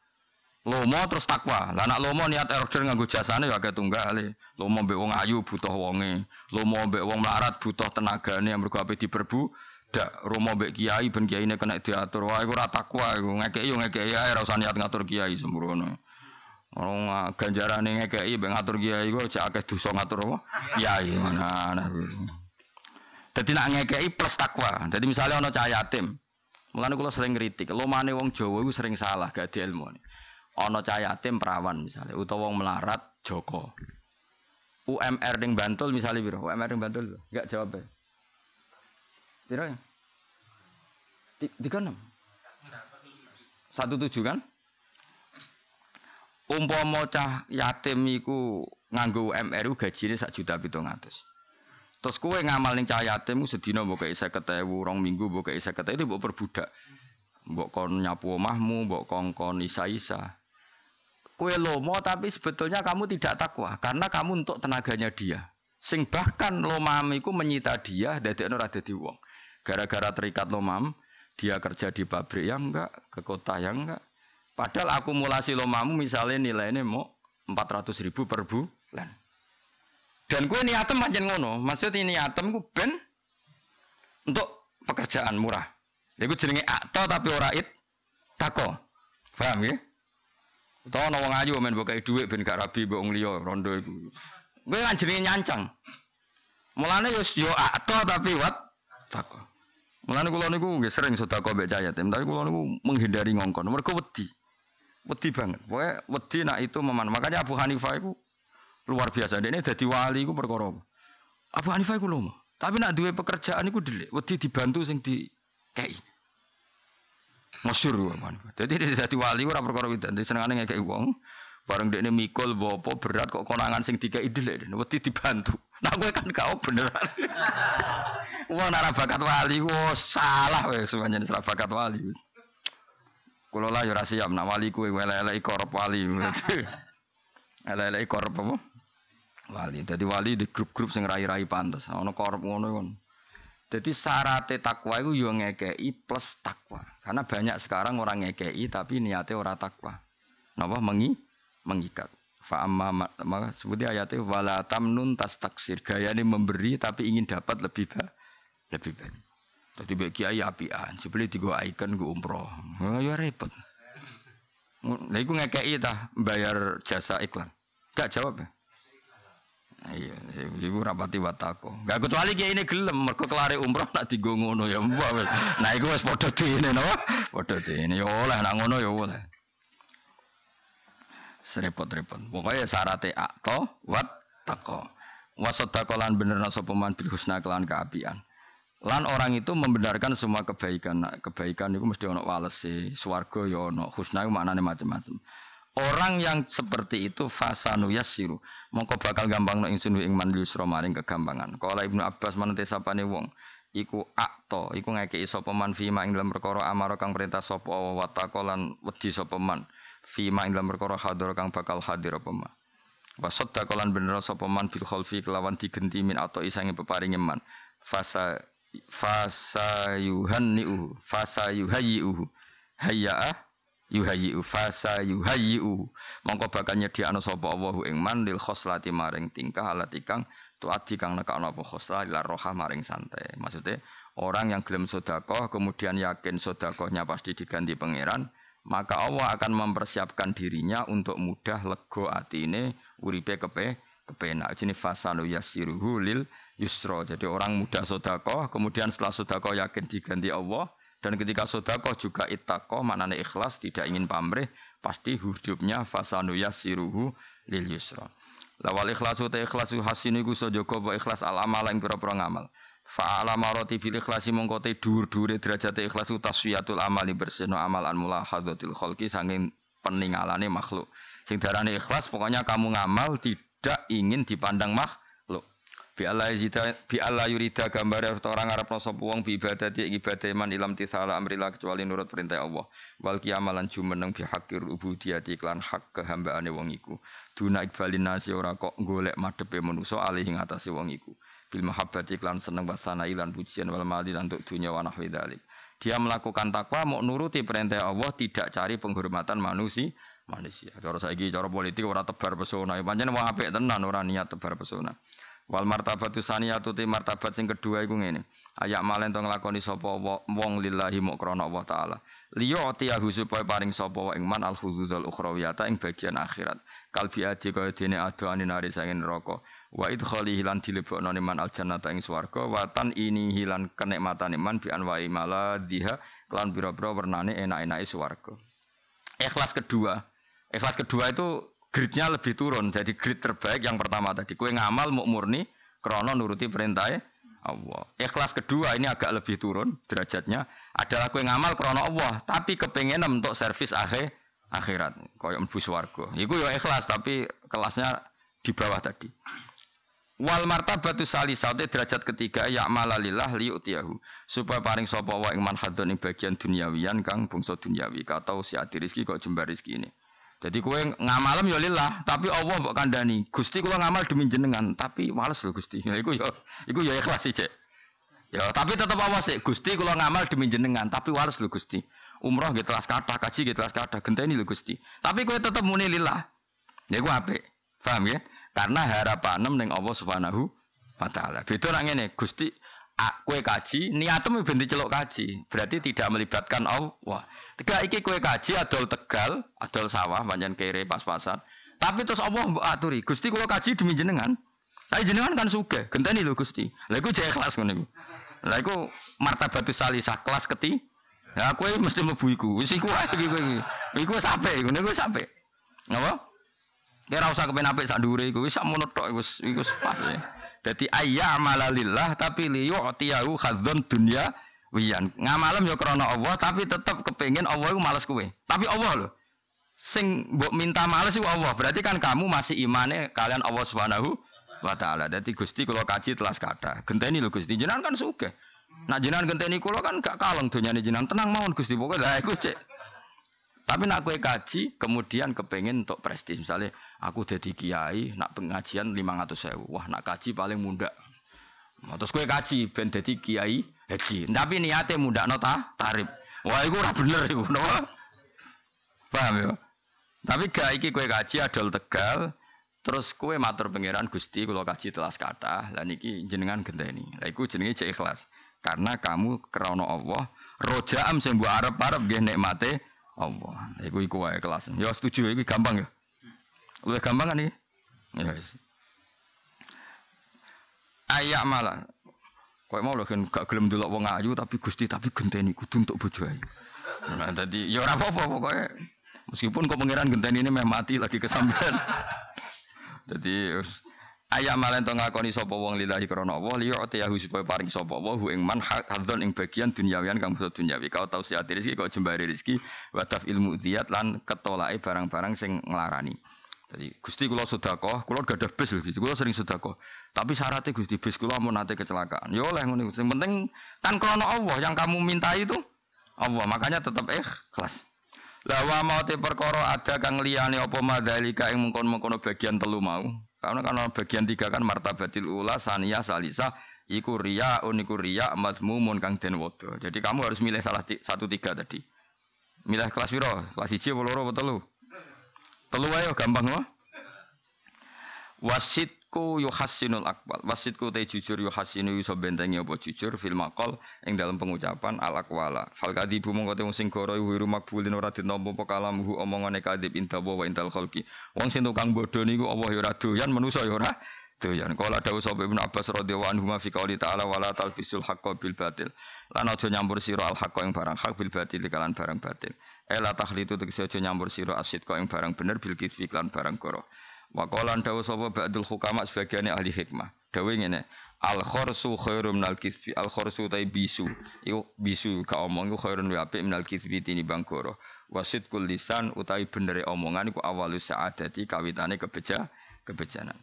Lomo terus takwa. Lah nek lomo niat order nganggo jasane ya akeh tunggale. Lomo mbek wong ayu butuh wonge. Lomo mbek wong melarat butuh tenagane mergo ape diperbu dak romo mbek kiai ben kiai ini kena diatur. Wah iku ora takwa iku. Ngekeki yo ngekeki ae ora usah niat ngatur kiai sembrono orang ganjarane ngekeki mbek ngatur kiai iku cek akeh dosa ngatur apa? Kiai mana nah dadi nak ngekeki plus takwa. Jadi misalnya ono cah yatim. Mulane sering kritik lomane wong Jawa iku sering salah gak di ilmu. Ono cah yatim perawan misalnya utawa wong melarat Joko. UMR ding Bantul misalnya biro UMR ding Bantul enggak jawab ya Piro ya? Tiga enam. Satu tujuh kan? Umpama cah yatim iku nganggo UMR gajine sak juta pitung atus. Terus kue ngamal cah yatim sedina mbok kei 50.000, rong minggu mbok kei 50.000 itu mbok perbudak. Mbok kon nyapu omahmu, mbok kongkon isa-isa. Kue lomo tapi sebetulnya kamu tidak takwa karena kamu untuk tenaganya dia. Sing bahkan lomamiku menyita dia dadekno ora dadi wong. Gara-gara terikat lomam, dia kerja di pabrik yang enggak, ke kota yang enggak. Padahal akumulasi lomamu misalnya nilainya mau 400 ribu per bulan. Dan gue niatem aja ngono, maksudnya niatem gue ben untuk pekerjaan murah. Jadi gue jenenge akto tapi ora it tako. Paham ya? Utawa ana wong ayu men mbok dhuwit ben gak rabi mbok liya rondo iku. Gue kan jenenge nyancang. Mulane yo yo akto tapi wat tako. Mulane kula niku nggih sering sedekah mbek yatim, tapi kula niku menghindari ngongkon. Mergo wedi. Wedi banget. Pokoke wedi nak itu meman. Makanya Abu Hanifah itu luar biasa. Ini dadi wali iku perkara Abu Hanifah iku lomo. Tapi nak duwe pekerjaan iku delik, wedi dibantu sing di kei. Masyur Abu Hanifah. Dia dadi wali ora perkara widan. Senengane ngekeki wong. Bareng dekne mikul bopo berat kok konangan sing dikei delik. Wedi dibantu. [LAUGHS] Nah gue kan kau beneran. [LAUGHS] Wah nara bakat wali, wah salah wes semuanya nara bakat wali. Kulo lah yura siap, nak wali kue lele korup wali. [LAUGHS] lele korup apa? Wali. Jadi wali di grup-grup sing rai-rai pantas. Ono korup ngono kon. Jadi syarat takwa itu yo ngekei plus takwa. Karena banyak sekarang orang ngekei tapi niatnya orang takwa. Napa mengi mengikat. Fa amma maka sebutnya ayatnya wala tamnun tas taksir gaya ini memberi tapi ingin dapat lebih ba lebih banyak. Tadi bagi kiai apian, sebeli tiga ikon gue umroh, oh, ya repot. Nah, itu ngekei tah bayar jasa iklan, gak jawab ya. Iya, ibu rapati watako. Gak kecuali kiai ini gelem, mereka kelari umroh [LAUGHS] nak tiga ya mbak. Nah, itu wes podo ini, no, podo ini. Ya oleh, nak ngono ya serepot-repot. Pokoknya syaratnya akto wat tako. Wasodako lan bener sopeman bil husna kelan keapian. Lan orang itu membenarkan semua kebaikan. Nah, kebaikan itu mesti ono walese, swarga ya ono, husna itu maknanya macam-macam. Orang yang seperti itu fasanu yasiru. Mongko bakal gampang no ingsun ing man yusra kegampangan. Kala Ibnu Abbas manute sapane wong iku akto iku ngekeki sapa man fi ing dalam perkara amara kang perintah sapa wa lan wedi sapa man fi ma ing dalam perkara hadir kang bakal hadir apa ma? Wa sadaqalan bener sapa man bil khalfi kelawan digenti min atau isange peparinge man. Fasa fasa yuhanniu fasa yuhayyiu hayya yuhayyiu fasa yuhayyiu mongko bakal nyediakno sapa Allahu ing man lil khoslati maring tingkah alat ikang tuati kang nekakno apa khoslah ila roha maring santai. Maksudnya orang yang gelem sodakoh kemudian yakin sodakohnya pasti diganti pangeran maka Allah akan mempersiapkan dirinya untuk mudah lego atine uripe kepe kepenak. Jadi fasanu yasiruhu lil yusro. Jadi orang mudah sodakoh kemudian setelah sodakoh yakin diganti Allah dan ketika sodakoh juga itakoh maknanya ikhlas tidak ingin pamrih pasti hidupnya fasanu yasiruhu lil yusro. Lawal ikhlasu te ikhlasu hasinu iku ikhlas al amal yang pira-pira ngamal Fa'ala maroti bil ikhlasi mongko te dhuwur-dhuwure derajat ikhlas taswiyatul amali bersihno amal an mulahadzatil khalqi sanging peningalane makhluk. Sing darane ikhlas pokoknya kamu ngamal tidak ingin dipandang makhluk. Bi Allah yurida bi Allah yurida gambar orang arep sapa wong bi ibadati ibadah man ilam tisala kecuali nurut perintah Allah. Wal kiamalan jumeneng bi hakir ubudiyati iklan hak kehambaane wong iku. Duna ikbalin nasi ora kok golek madepe manusa alih ing atase wong iku bil mahabbati lan seneng wasana ilan pujian wal mali lan untuk dunia wa nahwi dalik. Dia melakukan takwa mau nuruti perintah Allah tidak cari penghormatan manusia manusia. Cara saiki cara politik ora tebar pesona. Pancen wong apik tenan ora niat tebar pesona. Wal martabatu saniyatu te martabat sing kedua iku ngene. Ayak malen to nglakoni sapa wong lillahi muk krana Allah taala. Liya atiyahu supaya paring sapa ing man al khuzuzul ukhrawiyata ing bagian akhirat. Kalbi adi kaya dene adoane nari sangin neraka wa idkhali hilan dilebokno man al jannata ing swarga wa tan ini hilan kenikmatan man bi anwa'i maladhiha kelan pira-pira wernane enak-enake swarga. Ikhlas kedua. Ikhlas kedua itu gridnya lebih turun. Jadi grid terbaik yang pertama tadi kue ngamal mau murni krono nuruti perintah Allah. Ikhlas kedua ini agak lebih turun derajatnya adalah kue ngamal krono Allah, tapi kepengen untuk servis akhir akhirat koyo mlebu swarga. Iku ya ikhlas tapi kelasnya di bawah tadi. Wal martabatu salisate derajat ketiga ya malalillah utiyahu supaya paring sapa wa ing manhadun ing bagian duniawian kang bangsa duniawi katau si ati rezeki kok jembar rezeki ini. Jadi kowe ngamalem ya lillah, tapi Allah mbok kandhani. Gusti kula ngamal demi jenengan, tapi males lho Gusti. Ya iku ya iku ya ikhlas sih, Cek. Ya, tapi tetap Allah sih. Gusti kula ngamal demi jenengan, tapi males lho Gusti. Umroh gitu telas kata, kaji gitu telas kata, genteni lho Gusti. Tapi kowe tetap muni lillah. Ya iku apik. Paham ya? Karena harapan ning Allah Subhanahu wa taala. Beda nang ngene, Gusti kue kaji, niatmu ben celok kaji. Berarti tidak melibatkan Allah. Tiga iki kue kaji adol Tegal, adol sawah banyak kere pas-pasan. Tapi terus Allah aturi, Gusti kula kaji demi jenengan. Tapi jenengan kan suge, genteni lho Gusti. Lah iku jek kelas ngono iku. Lah iku martabatus salisah kelas keti. Ya kowe mesti mlebu iku. Wis iku ae iki kowe. Iku sampe, ngono iku sampe. Napa? Kira usah kepen apik sak dhuwure iku wis sak mono tok iku iku pas ya. Dadi ayya amalalillah tapi li yu'tiyahu khadzun dunya wiyan. Ngamalem ya krana Allah tapi tetep kepengin Allah iku males kowe. Tapi Allah lho. Sing mbok minta males iku Allah. Berarti kan kamu masih imane kalian Allah Subhanahu wa taala. Dadi Gusti kula kaji telas kata. Genteni lho Gusti. Jenengan kan sugih. Nah jenengan genteni kula kan gak kaleng donyane jenengan. Tenang mawon Gusti. Pokoke lah iku cek. Tapi nak kue kaji, kemudian kepengen untuk prestis. Misalnya, aku jadi kiai, nak pengajian lima ratus sewu. Wah, nak kaji paling muda. Nah, terus kue kaji, ben jadi kiai haji. Tapi niatnya muda nota tarif. Wah, itu ora bener itu, no? Paham ya? Tapi gak iki kue kaji adol tegal. Terus kue matur pangeran Gusti kalau kaji telas kata, dan iki jenengan genteni. Lah iku jenenge cek ikhlas. Karena kamu krana Allah, rojaam mbok arep-arep nggih nikmate Allah. Iku iku wae kelas. Ya setuju iku gampang ya. Lebih gampang kan iki? Ya wis. Ayak malah. Kok mau lho gak gelem delok wong ayu tapi Gusti tapi genteni kudu untuk bojo ayu. Nah, tadi ya ora apa-apa pokoknya. Meskipun kok pangeran genteni ini meh mati lagi kesampean. [LAUGHS] Jadi Ayat malah ento ngakoni sapa wong lillahi krana Allah liya atiyahu supaya paring sapa wa hu ing man hadzon ing bagian duniawian kang basa duniawi kau tau siati rezeki kau jembari rezeki wa ilmu diat lan ketolake barang-barang sing nglarani. Jadi Gusti kula sedekah, kula gadah bis lho Gusti, kula sering sedekah. Tapi syaratnya Gusti bis kula mau nate kecelakaan. Ya oleh ngono. Sing penting kan krana Allah yang kamu minta itu Allah, makanya tetap ikhlas. Lah wa mau te perkara ada kang liyane apa madzalika ing mengkon-mengkono bagian telu mau. Karena kan bagian tiga kan martabatil ula saniyah salisa iku riya uniku riya mazmumun kang den wodo. Jadi kamu harus milih salah satu tiga tadi. Milih kelas piro? Kelas 1 apa loro apa telu? Telu ayo gampang loh. Wasitku yuhassinul akbal. Wasitku te jujur yuhassinu iso bentengi apa jujur fil maqal ing dalam pengucapan al akwala. Fal kadibu mongko te wong sing goro wiru makbulin ora ditampa apa kalamhu omongane kadib inta wa intal khalqi. Wong sing tukang bodho niku Allah ya ora doyan manusa ya ora doyan. Kala dawuh sapa Ibnu Abbas radhiyallahu anhu ma fi qouli ta'ala wala talbisul haqqo bil batil. Lan aja nyampur sira al haqqo ing barang hak bil batil kalan barang batil. Ela takhlitu tegese aja nyampur sira asid kok ing barang bener bil kisfi lan barang koro. Wa qala dawuh sapa ba'dul hukama sebagian ahli hikmah. Dawuh ngene, al khorsu khairum minal kisfi. Al khorsu tai bisu. Iku bisu ka omong iku khairun wa apik minal kisfi tinimbang koro. Wasit kul lisan utawi benere omongan iku awalus sa'adati kawitane kebeja kebejanan.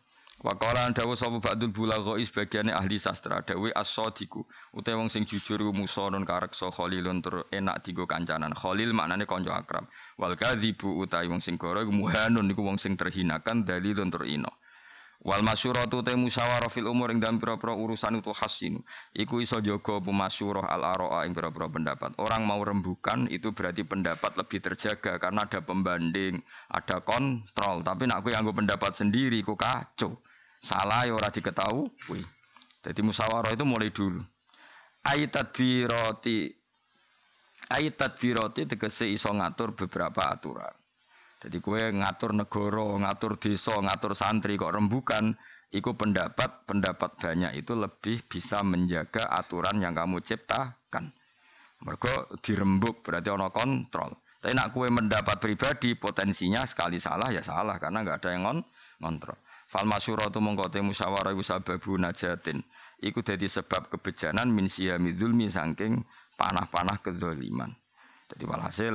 Wa qala dawu sapa ba'dul bulagha sebagiane ahli sastra dawe as-sadiku utawa wong sing jujur musonon kareksa khalilun tur enak digo kancanan khalil maknane kanca akrab wal kadzibu utawi wong sing goro muhanun niku wong sing terhinakan dalilun tur ino wal masyuratu te musyawarah fil umur ing dalam pira-pira urusan itu hasin iku iso jaga pemasyurah al araa ing pira-pira pendapat. Orang mau rembukan itu berarti pendapat lebih terjaga karena ada pembanding ada kontrol. Tapi nak yang pendapat sendiri ku kacau. Salah ya ora diketahui. Jadi musyawarah itu mulai dulu. Ayat tadbiroti Ayat tadbiroti tegese iso ngatur beberapa aturan. Jadi kue ngatur negara, ngatur desa, ngatur santri kok rembukan, iku pendapat pendapat banyak itu lebih bisa menjaga aturan yang kamu ciptakan. Mereka dirembuk berarti ono kontrol. Tapi nak kue mendapat pribadi potensinya sekali salah ya salah karena nggak ada yang ngontrol. Fal masyuratu mongko te musyawarah sababu najatin. Iku dadi sebab kebejanan min siyami dzulmi saking panah-panah kedzaliman. Jadi walhasil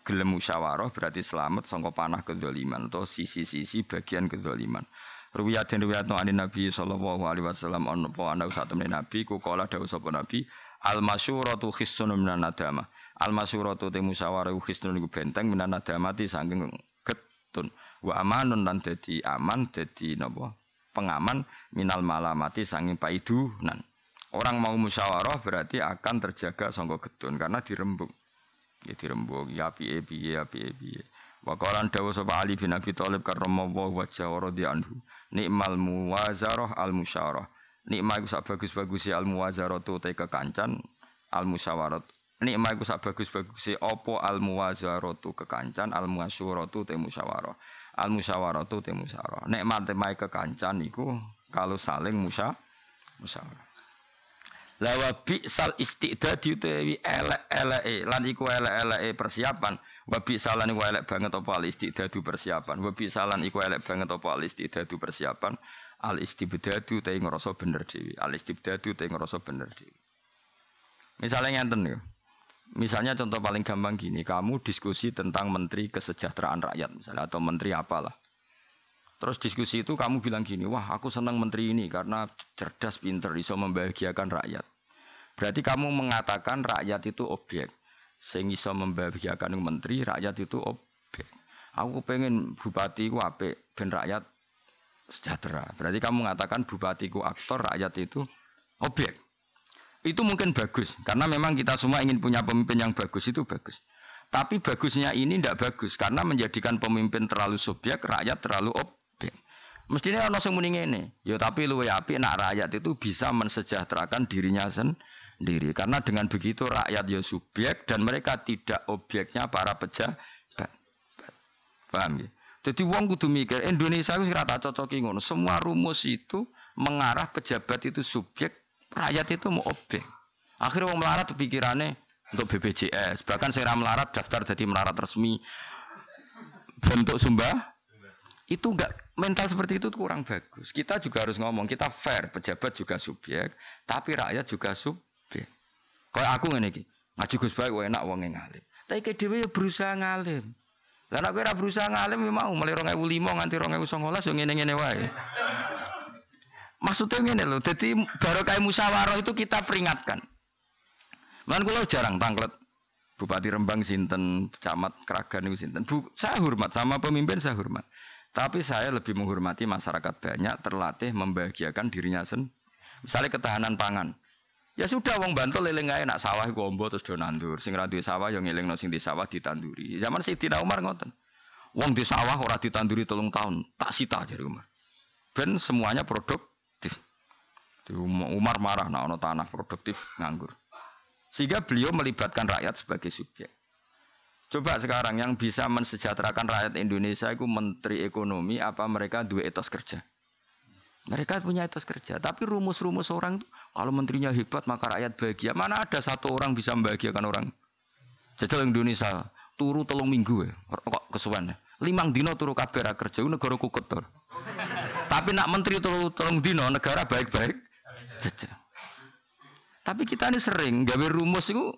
gelem musyawarah berarti selamat sangka panah kedzaliman atau sisi-sisi bagian kedzaliman. Ruwiyat dan ruwiyat no Nabi sallallahu alaihi wasallam on po ana usah temen Nabi ku kala dawuh sapa Nabi al masyuratu khissun minan nadama. Al masyuratu te musyawarah khissun iku benteng minan nadamati saking getun wa amanun lan dadi aman dadi napa pengaman minal malamati sanging paidunan orang mau musyawarah berarti akan terjaga sangka gedun karena dirembuk. Ya dirembuk. Ya piye piye ya piye piye. Wa qalan sapa Ali bin Abi Thalib karramallahu wajhahu radhiyallahu nikmal muwazarah al musyawarah nikmah iku sak bagus-bagus al muwazarah tu te kekancan al musyawarah nikmah iku sak bagus-bagus apa al muwazarah tu kekancan al muasyurah tu te musyawarah. Al musyawaratu te musyawarah. Nek matemae kekancan iku kalau saling musya musyawarah. Lawa bi sal istidadi utawi elek-eleke lan iku elek-eleke persiapan. Wa bi salan iku elek banget apa al istidadu persiapan. Wa bi salan iku elek banget apa al istidadu persiapan. Al istibdadu te ngrasa bener dhewe. Al istibdadu te ngrasa bener dhewe. Misalnya ngenten ya. Misalnya contoh paling gampang gini, kamu diskusi tentang menteri kesejahteraan rakyat misalnya atau menteri apalah. Terus diskusi itu kamu bilang gini, wah aku senang menteri ini karena cerdas, pinter, bisa membahagiakan rakyat. Berarti kamu mengatakan rakyat itu objek. Sehingga bisa membahagiakan menteri, rakyat itu objek. Aku pengen bupati ku ape, ben rakyat sejahtera. Berarti kamu mengatakan bupati ku aktor, rakyat itu objek. Itu mungkin bagus karena memang kita semua ingin punya pemimpin yang bagus itu bagus. Tapi bagusnya ini tidak bagus karena menjadikan pemimpin terlalu subjek, rakyat terlalu objek. Mestinya orang yang muni ini, ya tapi lu api nak rakyat itu bisa mensejahterakan dirinya sendiri karena dengan begitu rakyat ya subjek dan mereka tidak objeknya para pejabat. Paham ya? Jadi uang kudu mikir Indonesia itu rata cocok ngono. Semua rumus itu mengarah pejabat itu subjek, Rakyat itu mau objek. Akhirnya orang melarat pikirannya untuk BPJS. Bahkan saya melarat daftar jadi melarat resmi bentuk sumbah. Itu enggak mental seperti itu kurang bagus. Kita juga harus ngomong kita fair, pejabat juga subjek, tapi rakyat juga subjek. Kayak aku ngene iki, ngaji Gus baik enak wong ngalim. Tapi ke dhewe ya berusaha ngalim. Lah nek ora berusaha ngalim ya mau mulai 2005 nganti 2019 yo ngene-ngene wae. Maksudnya ini loh, jadi baru kayak musyawarah itu kita peringatkan. Mana gue jarang tangklet Bupati Rembang sinten, camat Kragan itu sinten. Bu, saya hormat sama pemimpin saya hormat. Tapi saya lebih menghormati masyarakat banyak terlatih membahagiakan dirinya sendiri. Misalnya ketahanan pangan. Ya sudah wong Bantul eling ae nak sawah gombo terus do nandur. Sing ra duwe sawah yo ngelingno sing di sawah ditanduri. Zaman Sayyidina Umar ngoten. Wong di sawah ora ditanduri tolong tahun, tak sita jadi Umar. Ben semuanya produktif. Umar marah nak ono tanah produktif nganggur. Sehingga beliau melibatkan rakyat sebagai subjek. Coba sekarang yang bisa mensejahterakan rakyat Indonesia itu menteri ekonomi apa mereka dua etos kerja? Mereka punya etos kerja, tapi rumus-rumus orang itu kalau menterinya hebat maka rakyat bahagia. Mana ada satu orang bisa membahagiakan orang? Jajal Indonesia turu telung minggu ya, kok kesuwen. Ya? Limang dino turu kabeh ra kerja negara kukut tur. Tapi nak menteri turu telung dino negara baik-baik. Jajal. Tapi kita ini sering gawe rumus itu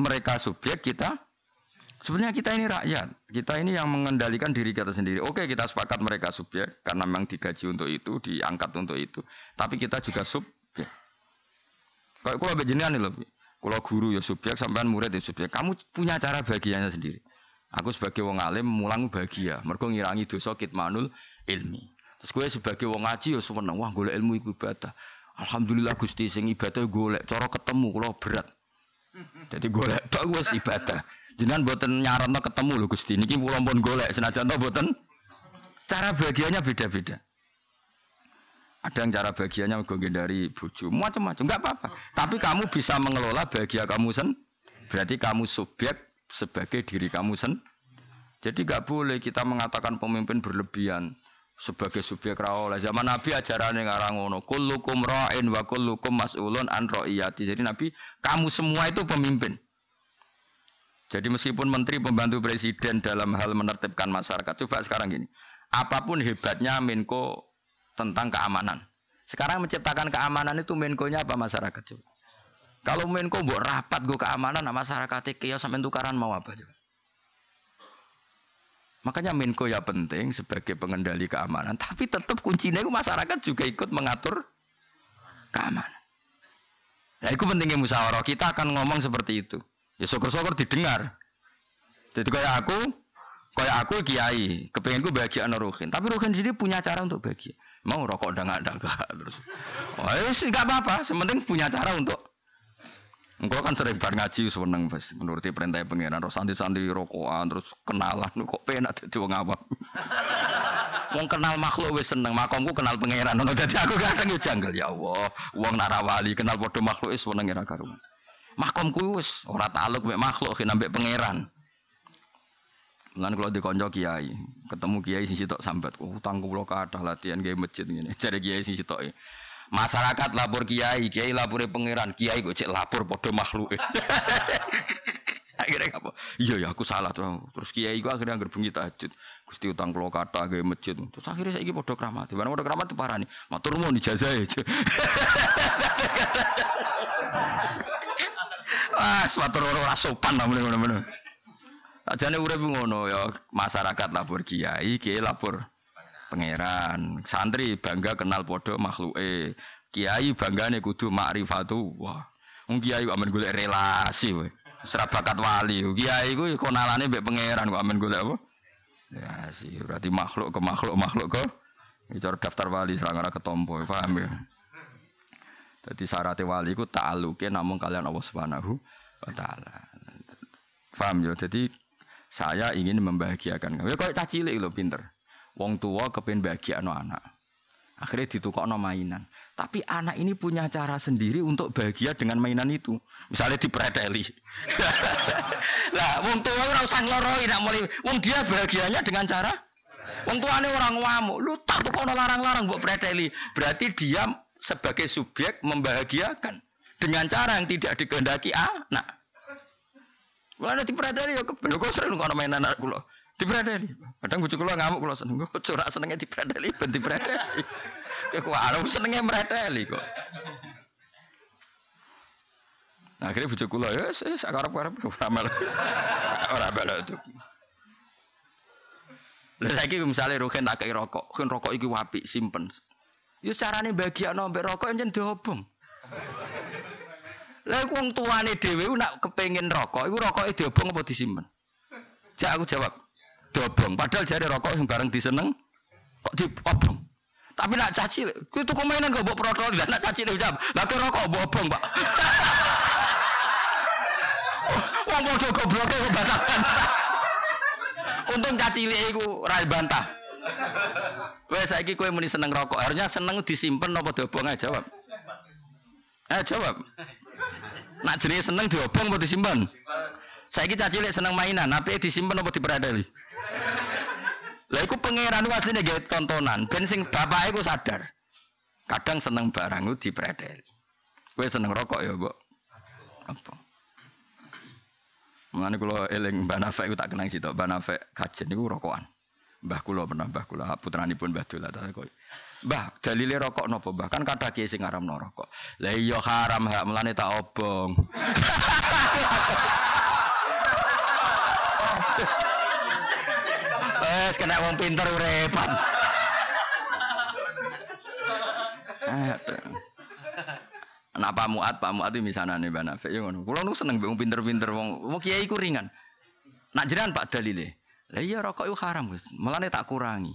mereka subjek kita Sebenarnya kita ini rakyat, kita ini yang mengendalikan diri kita sendiri. Oke, kita sepakat mereka subjek karena memang digaji untuk itu, diangkat untuk itu. Tapi kita juga subjek. Kalau kalau jenengan nih loh, kalau guru ya subjek, sampean murid ya subjek. Kamu punya cara bagiannya sendiri. Aku sebagai wong alim mulang bahagia, mereka ngirangi dosa kitmanul ilmi. Terus gue sebagai wong ngaji ya seneng, wah golek ilmu iku ibadah. Alhamdulillah Gusti sing ibadah golek, cara ketemu kalau berat. Jadi golek tok wis ibadah. Jangan buatan nyarono ketemu loh Gusti. Niki kula pun golek senajan to buatan cara bagiannya beda-beda. Ada yang cara bagiannya gue dari buju, macam-macam, nggak apa-apa. Tapi kamu bisa mengelola bahagia kamu sen, berarti kamu subjek sebagai diri kamu sen. Jadi nggak boleh kita mengatakan pemimpin berlebihan sebagai subjek rawol. Zaman Nabi ajaran yang ngarang ngono, kullukum ra'in wa kullukum mas'ulun an ra'iyati. Jadi Nabi, kamu semua itu pemimpin. Jadi meskipun menteri pembantu presiden dalam hal menertibkan masyarakat, coba sekarang gini, apa pun hebatnya Menko tentang keamanan. Sekarang menciptakan keamanan itu Menko-nya apa masyarakat coba? Kalau Menko buat rapat gue keamanan, nah masyarakat kia sampai tukaran mau apa coba? Makanya Menko ya penting sebagai pengendali keamanan, tapi tetap kuncinya itu masyarakat juga ikut mengatur keamanan. Nah, itu pentingnya musyawarah. Kita akan ngomong seperti itu. Ya syukur-syukur didengar. Jadi kayak aku, kayak aku kiai, kepengen gue bahagia anak Ruhin. Tapi Ruhin sendiri punya cara untuk bahagia. Mau rokok udah nggak ada terus. Oh ya sih nggak apa-apa. Sementing punya cara untuk Engkau kan sering bar ngaji seneng bos menuruti perintah pangeran terus santri-santri rokokan terus kenalan kok penak dadi wong awam. [LAUGHS] Wong kenal makhluk wis seneng, makomku kenal pangeran. Ngono dadi aku kadang yo janggal ya Allah. Wong narawali kenal padha makhluk wis seneng ora karuan. Makom wis ora taluk mek makhluk kena mek pangeran. Lan kalau dikonco kiai, ketemu kiai sing sitok sambat, oh, utang kula kathah latihan gawe masjid ngene. [LAUGHS] Jare kiai sing sitok Masyarakat lapor kiai, kiai lapor pangeran, kiai kok cek lapor padha makhluk. [LAUGHS] akhirnya apa? Iya ya aku salah tuh. Terus kiai gua akhirnya anggere bengi tahajud. Gusti utang kula kathah gawe masjid. Terus akhirnya saiki padha kramat. Di mana padha kramat parani. Matur nuwun ijazah aja. [LAUGHS] Ah, suatu ora sopan lah ngono-ngono. Ajane urip ngono ya masyarakat lapor kiai, kiai lapor pangeran. Santri bangga kenal podo makhluke. Kiai banggane kudu makrifatu. Wah. Wong kiai kok amen golek relasi kowe. Ora bakat wali. Kiai ku konalane mbek pangeran kok amen golek apa? Ya sih, berarti makhluk ke makhluk makhluk ke itu daftar wali serang ketompo, paham ya? Jadi syarat wali ku ta'aluke namun kalian Allah Subhanahu wa taala. Paham ya? Jadi saya ingin membahagiakan kamu. Ya kok cah cilik pinter. Wong tua kepen bahagia no anak. Akhirnya ditukokno mainan. Tapi anak ini punya cara sendiri untuk bahagia dengan mainan itu. Misalnya dipredeli. [LAUGHS] lah, wong tua ora usah ngloroi nak mulai. Wong dia bahagianya dengan cara Wong tuane orang ngamuk. Lu tak tukokno larang-larang mbok predeli. Berarti dia sebagai subjek membahagiakan dengan cara yang tidak dikehendaki anak. Mulane diperadani ya kebener kok sering kono main anak kula. Diperadani. Kadang bojo kula ngamuk kula seneng. Kok ora senenge diperadani ben diperadani. [LAUGHS] Ya kok ora senenge mredeli kok. Nah, akhirnya bojo kula ya wis karep-karep ora mel. [LAUGHS] Ora mel itu. Lah saiki misale rohen tak kei rokok, kan rokok iki wapi simpen. Ya carane bagiakno mbek rokok yen diobong. Lah iku wong tuane dhewe nak kepengin rokok, iku rokoke diobong apa disimpen? Jak aku jawab, diobong. Padahal jare rokok yang bareng diseneng kok diobong. Tapi nak caci, itu komenan gak bawa protol, nak caci jam, lah rokok bawa obong, Pak. Wong padha gobloke kok bantah-bantah. Untung caci iku ora bantah. Wes saiki kowe muni seneng rokok, harusnya seneng disimpen apa diobong aja jawab. Eh jawab. Nak jenenge seneng diobong apa disimpen? Saiki caci cilik seneng mainan, apa disimpen apa diperadali? Lah iku pangeran ku asline gawe tontonan, ben sing bapake ku sadar. Kadang seneng barang ku dipredeli. Kowe seneng rokok ya, Mbok? Apa? Mulane kula eling Mbah Nafek tak kenang sitok, Mbah Nafek kajen niku rokokan. Mbah kula pernah Mbah kula putranipun Mbah Dola tak kok. Mbah, dalile rokok napa Mbah? Kan kata kiye sing ngaramno rokok. Lah iya haram hak mulane tak obong. [LAUGHS] Wes kena wong pinter repot. Nah Pak Muat, Pak Muat itu misalnya nih Mbak Nafek ya ngono. Kulo nu seneng wong pinter-pinter wong wong kiai ku ringan. Nak jiran Pak dalile. Lah iya rokok itu haram, Gus. Mulane tak kurangi.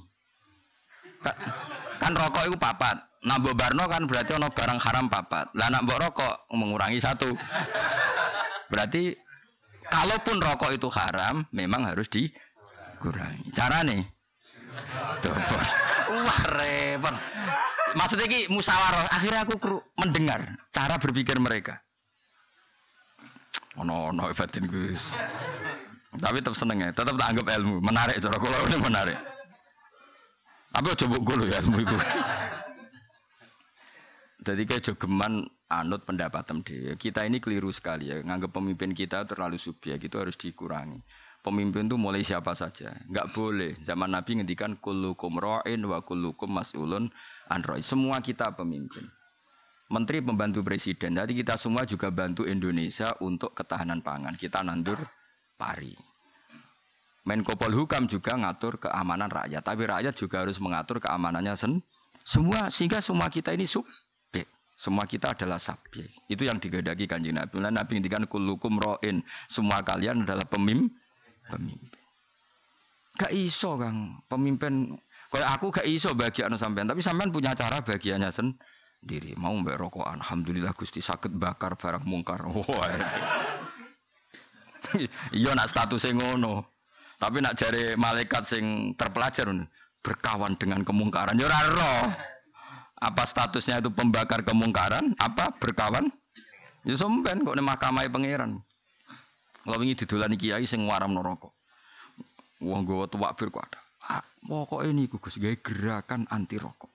Kan, rokok itu papat. Nah Barno kan berarti ono barang haram papat. Lah nak mbok rokok mengurangi satu. Berarti kalaupun rokok itu haram, memang harus dikurangi. Cara nih. Wah repot. Maksudnya ki musyawarah. Akhirnya aku mendengar cara berpikir mereka. Ono ono batin Gus. Tapi tetap seneng ya, tetap tak anggap ilmu, menarik cara kula ini menarik. Tapi coba gue ya ilmu itu. Jadi kayak jogeman anut pendapat dia. Kita ini keliru sekali ya, nganggap pemimpin kita terlalu subjek itu harus dikurangi. Pemimpin itu mulai siapa saja, nggak boleh. Zaman Nabi ngendikan kullukum ra'in wa kullukum mas'ulun an Semua kita pemimpin. Menteri pembantu presiden. Jadi kita semua juga bantu Indonesia untuk ketahanan pangan. Kita nandur pari. Menko Polhukam juga ngatur keamanan rakyat, tapi rakyat juga harus mengatur keamanannya sen semua sehingga semua kita ini subjek. Semua kita adalah subjek. Itu yang digadagi kanjeng Nabi. Nabi Nabi ngendikan kullukum roin. Semua kalian adalah pemimpin. Pemimpin. Gak iso Kang, pemimpin Kayak aku gak iso bagian sampean, tapi sampean punya cara bagiannya sendiri. Mau mbak rokokan, alhamdulillah Gusti sakit bakar barang mungkar. [LAUGHS] Wah. [LAUGHS] iya nak statusnya ngono. Tapi nak jari malaikat sing terpelajar berkawan dengan kemungkaran. Ya roh. Apa statusnya itu pembakar kemungkaran? Apa berkawan? Ya somben kok nih mahkamah pangeran. Kalau ingin didolani kiai sing waram rokok. Wong gue tuwak bir kuat. Ah, pokok ini gugus gaya gerakan anti rokok.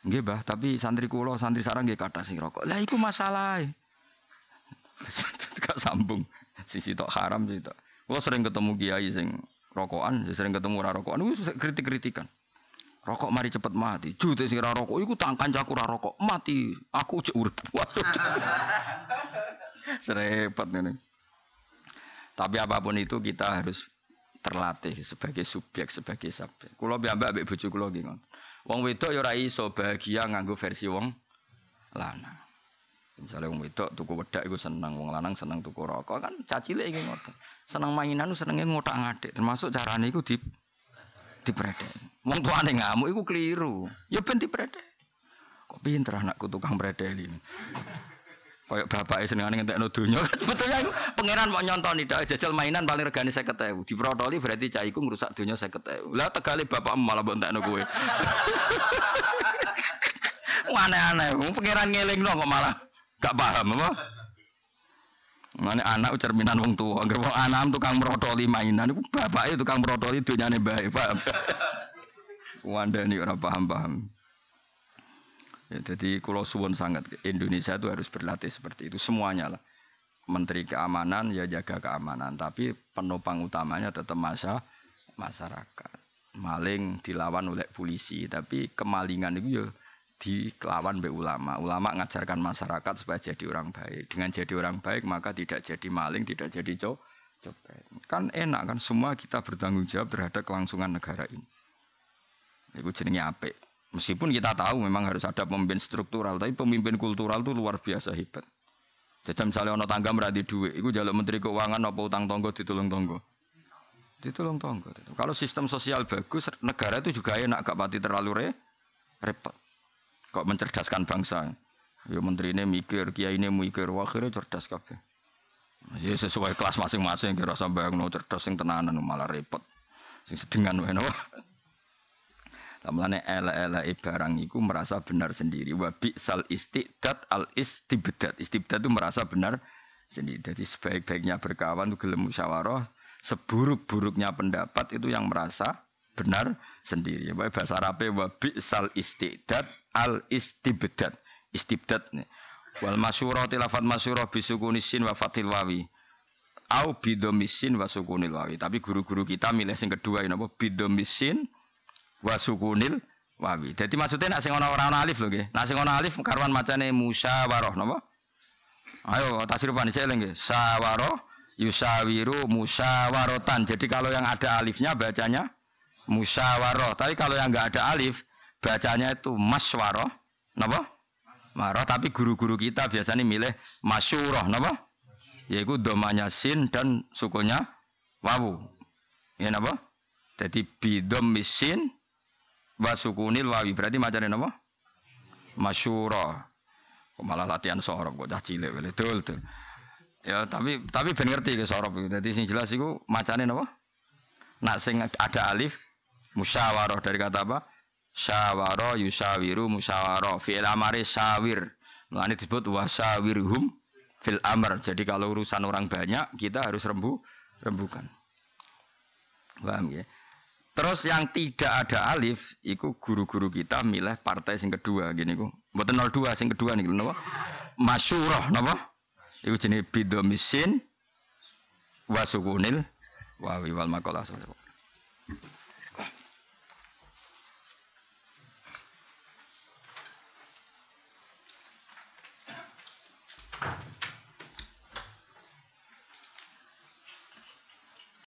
Nggih, Bah, tapi santri kulo, santri sarang nggih kata sing rokok. Lah iku masalah. Gak [LAUGHS] sambung. Sisi tok haram sih tok. Sering ketemu kiai sing rokokan, sering ketemu ora rokokan, itu kritik-kritikan. Rokok mari cepet mati. Jute sing ora rokok iku tak kancaku ora rokok, mati. Aku cek urip. [LAUGHS] Serepet ini. Tapi apa pun itu kita harus terlatih sebagai subjek sebagai subjek. Kulo biamba ambek bojo kulo nggih Wong wedok ya ora bahagia nganggo versi wong lanang. Misalnya wong wedok tuku wedak iku seneng, wong lanang seneng tuku rokok kan cacile iki ngoten. Seneng mainan senenge ngotak-ngatik, termasuk carane iku di dipredek. Wong tuane ngamuk iku keliru. Ya ben dipredek. Kok pinter anakku tukang predeli. Kayak bapak senengane ngentekno donya. [LAUGHS] Sebetulnya itu pangeran mau nyontoni dak jajal mainan paling regane 50.000. Diprotoli berarti cah iku ngrusak donya 50.000. Lah tegale bapak malah mbok entekno kowe. [LAUGHS] Aneh-aneh, pangeran ngelingno kok malah gak paham apa? Mana anak cerminan wong tua, agar wong anak tukang merotoli mainan, itu bapak itu tukang merotoli dunyane baik, paham? Wanda ini orang paham-paham. Ya, jadi kalau suwon sangat Indonesia itu harus berlatih seperti itu semuanya lah. Menteri keamanan ya jaga keamanan, tapi penopang utamanya tetap masa masyarakat. Maling dilawan oleh polisi, tapi kemalingan itu ya dilawan oleh ulama. Ulama ngajarkan masyarakat supaya jadi orang baik. Dengan jadi orang baik maka tidak jadi maling, tidak jadi copet. Kan enak kan semua kita bertanggung jawab terhadap kelangsungan negara ini. Itu jenenge apik. Meskipun kita tahu memang harus ada pemimpin struktural, tapi pemimpin kultural itu luar biasa hebat. Jadi misalnya ono tangga meradi duit, itu jaluk menteri keuangan apa utang tonggo ditolong tonggo. Ditolong tonggo. Kalau sistem sosial bagus, negara itu juga enak gak pati terlalu re, repot. Kok mencerdaskan bangsa. Ya menteri ini mikir, kiai ini mikir, wah akhirnya cerdas kabeh. Ya sesuai kelas masing-masing kira sampai no cerdas sing tenanan malah repot. Sing sedengan wae napa. Lamane [LAUGHS] ele-ele barang iku merasa benar sendiri. Wa sal istidat al istibdad. Istibdad itu merasa benar sendiri. Jadi sebaik-baiknya berkawan itu gelem musyawarah, seburuk-buruknya pendapat itu yang merasa benar sendiri. Baik bahasa Arabnya wa sal istidat al istibdad. Istibdad. Wal masyurah tilafat masyurah bisukunisin wa fatil wawi. Au bidomisin wa sukunil wawi. Tapi guru-guru kita milih sing kedua ini apa? Bidomisin wa sukunil wawi. Jadi maksudnya nak sing ana ora alif lho nggih. Nak sing alif karuan macane musyawarah napa? Ayo tasripan cek nggih. Sawaroh yusawiru musyawarotan. Jadi kalau yang ada alifnya bacanya musyawaroh. Tapi kalau yang enggak ada alif bacanya itu maswaroh. Napa? marah tapi guru-guru kita biasanya milih masyurah napa? Yaitu domanya sin dan sukunya wawu. Ya napa? Jadi bidom misin wa sukunil wawi berarti macamnya napa? Masyurah malah latihan sorop kok dah cilik wele. Dul ya tapi tapi ben ngerti ke sorop jadi sing jelas itu macamnya napa? Nak sing ada alif musyawarah dari kata apa syawaro yusawiru musyawaro fi'il amari syawir Mulane disebut wasawirhum fil amr. Jadi kalau urusan orang banyak kita harus rembu rembukan. Paham ya? Terus yang tidak ada alif, itu guru-guru kita milih partai sing kedua gini ku. Mboten 02 sing kedua nih napa? Masyurah napa? Iku jenenge bidomisin wasukunil wawi wal maqalah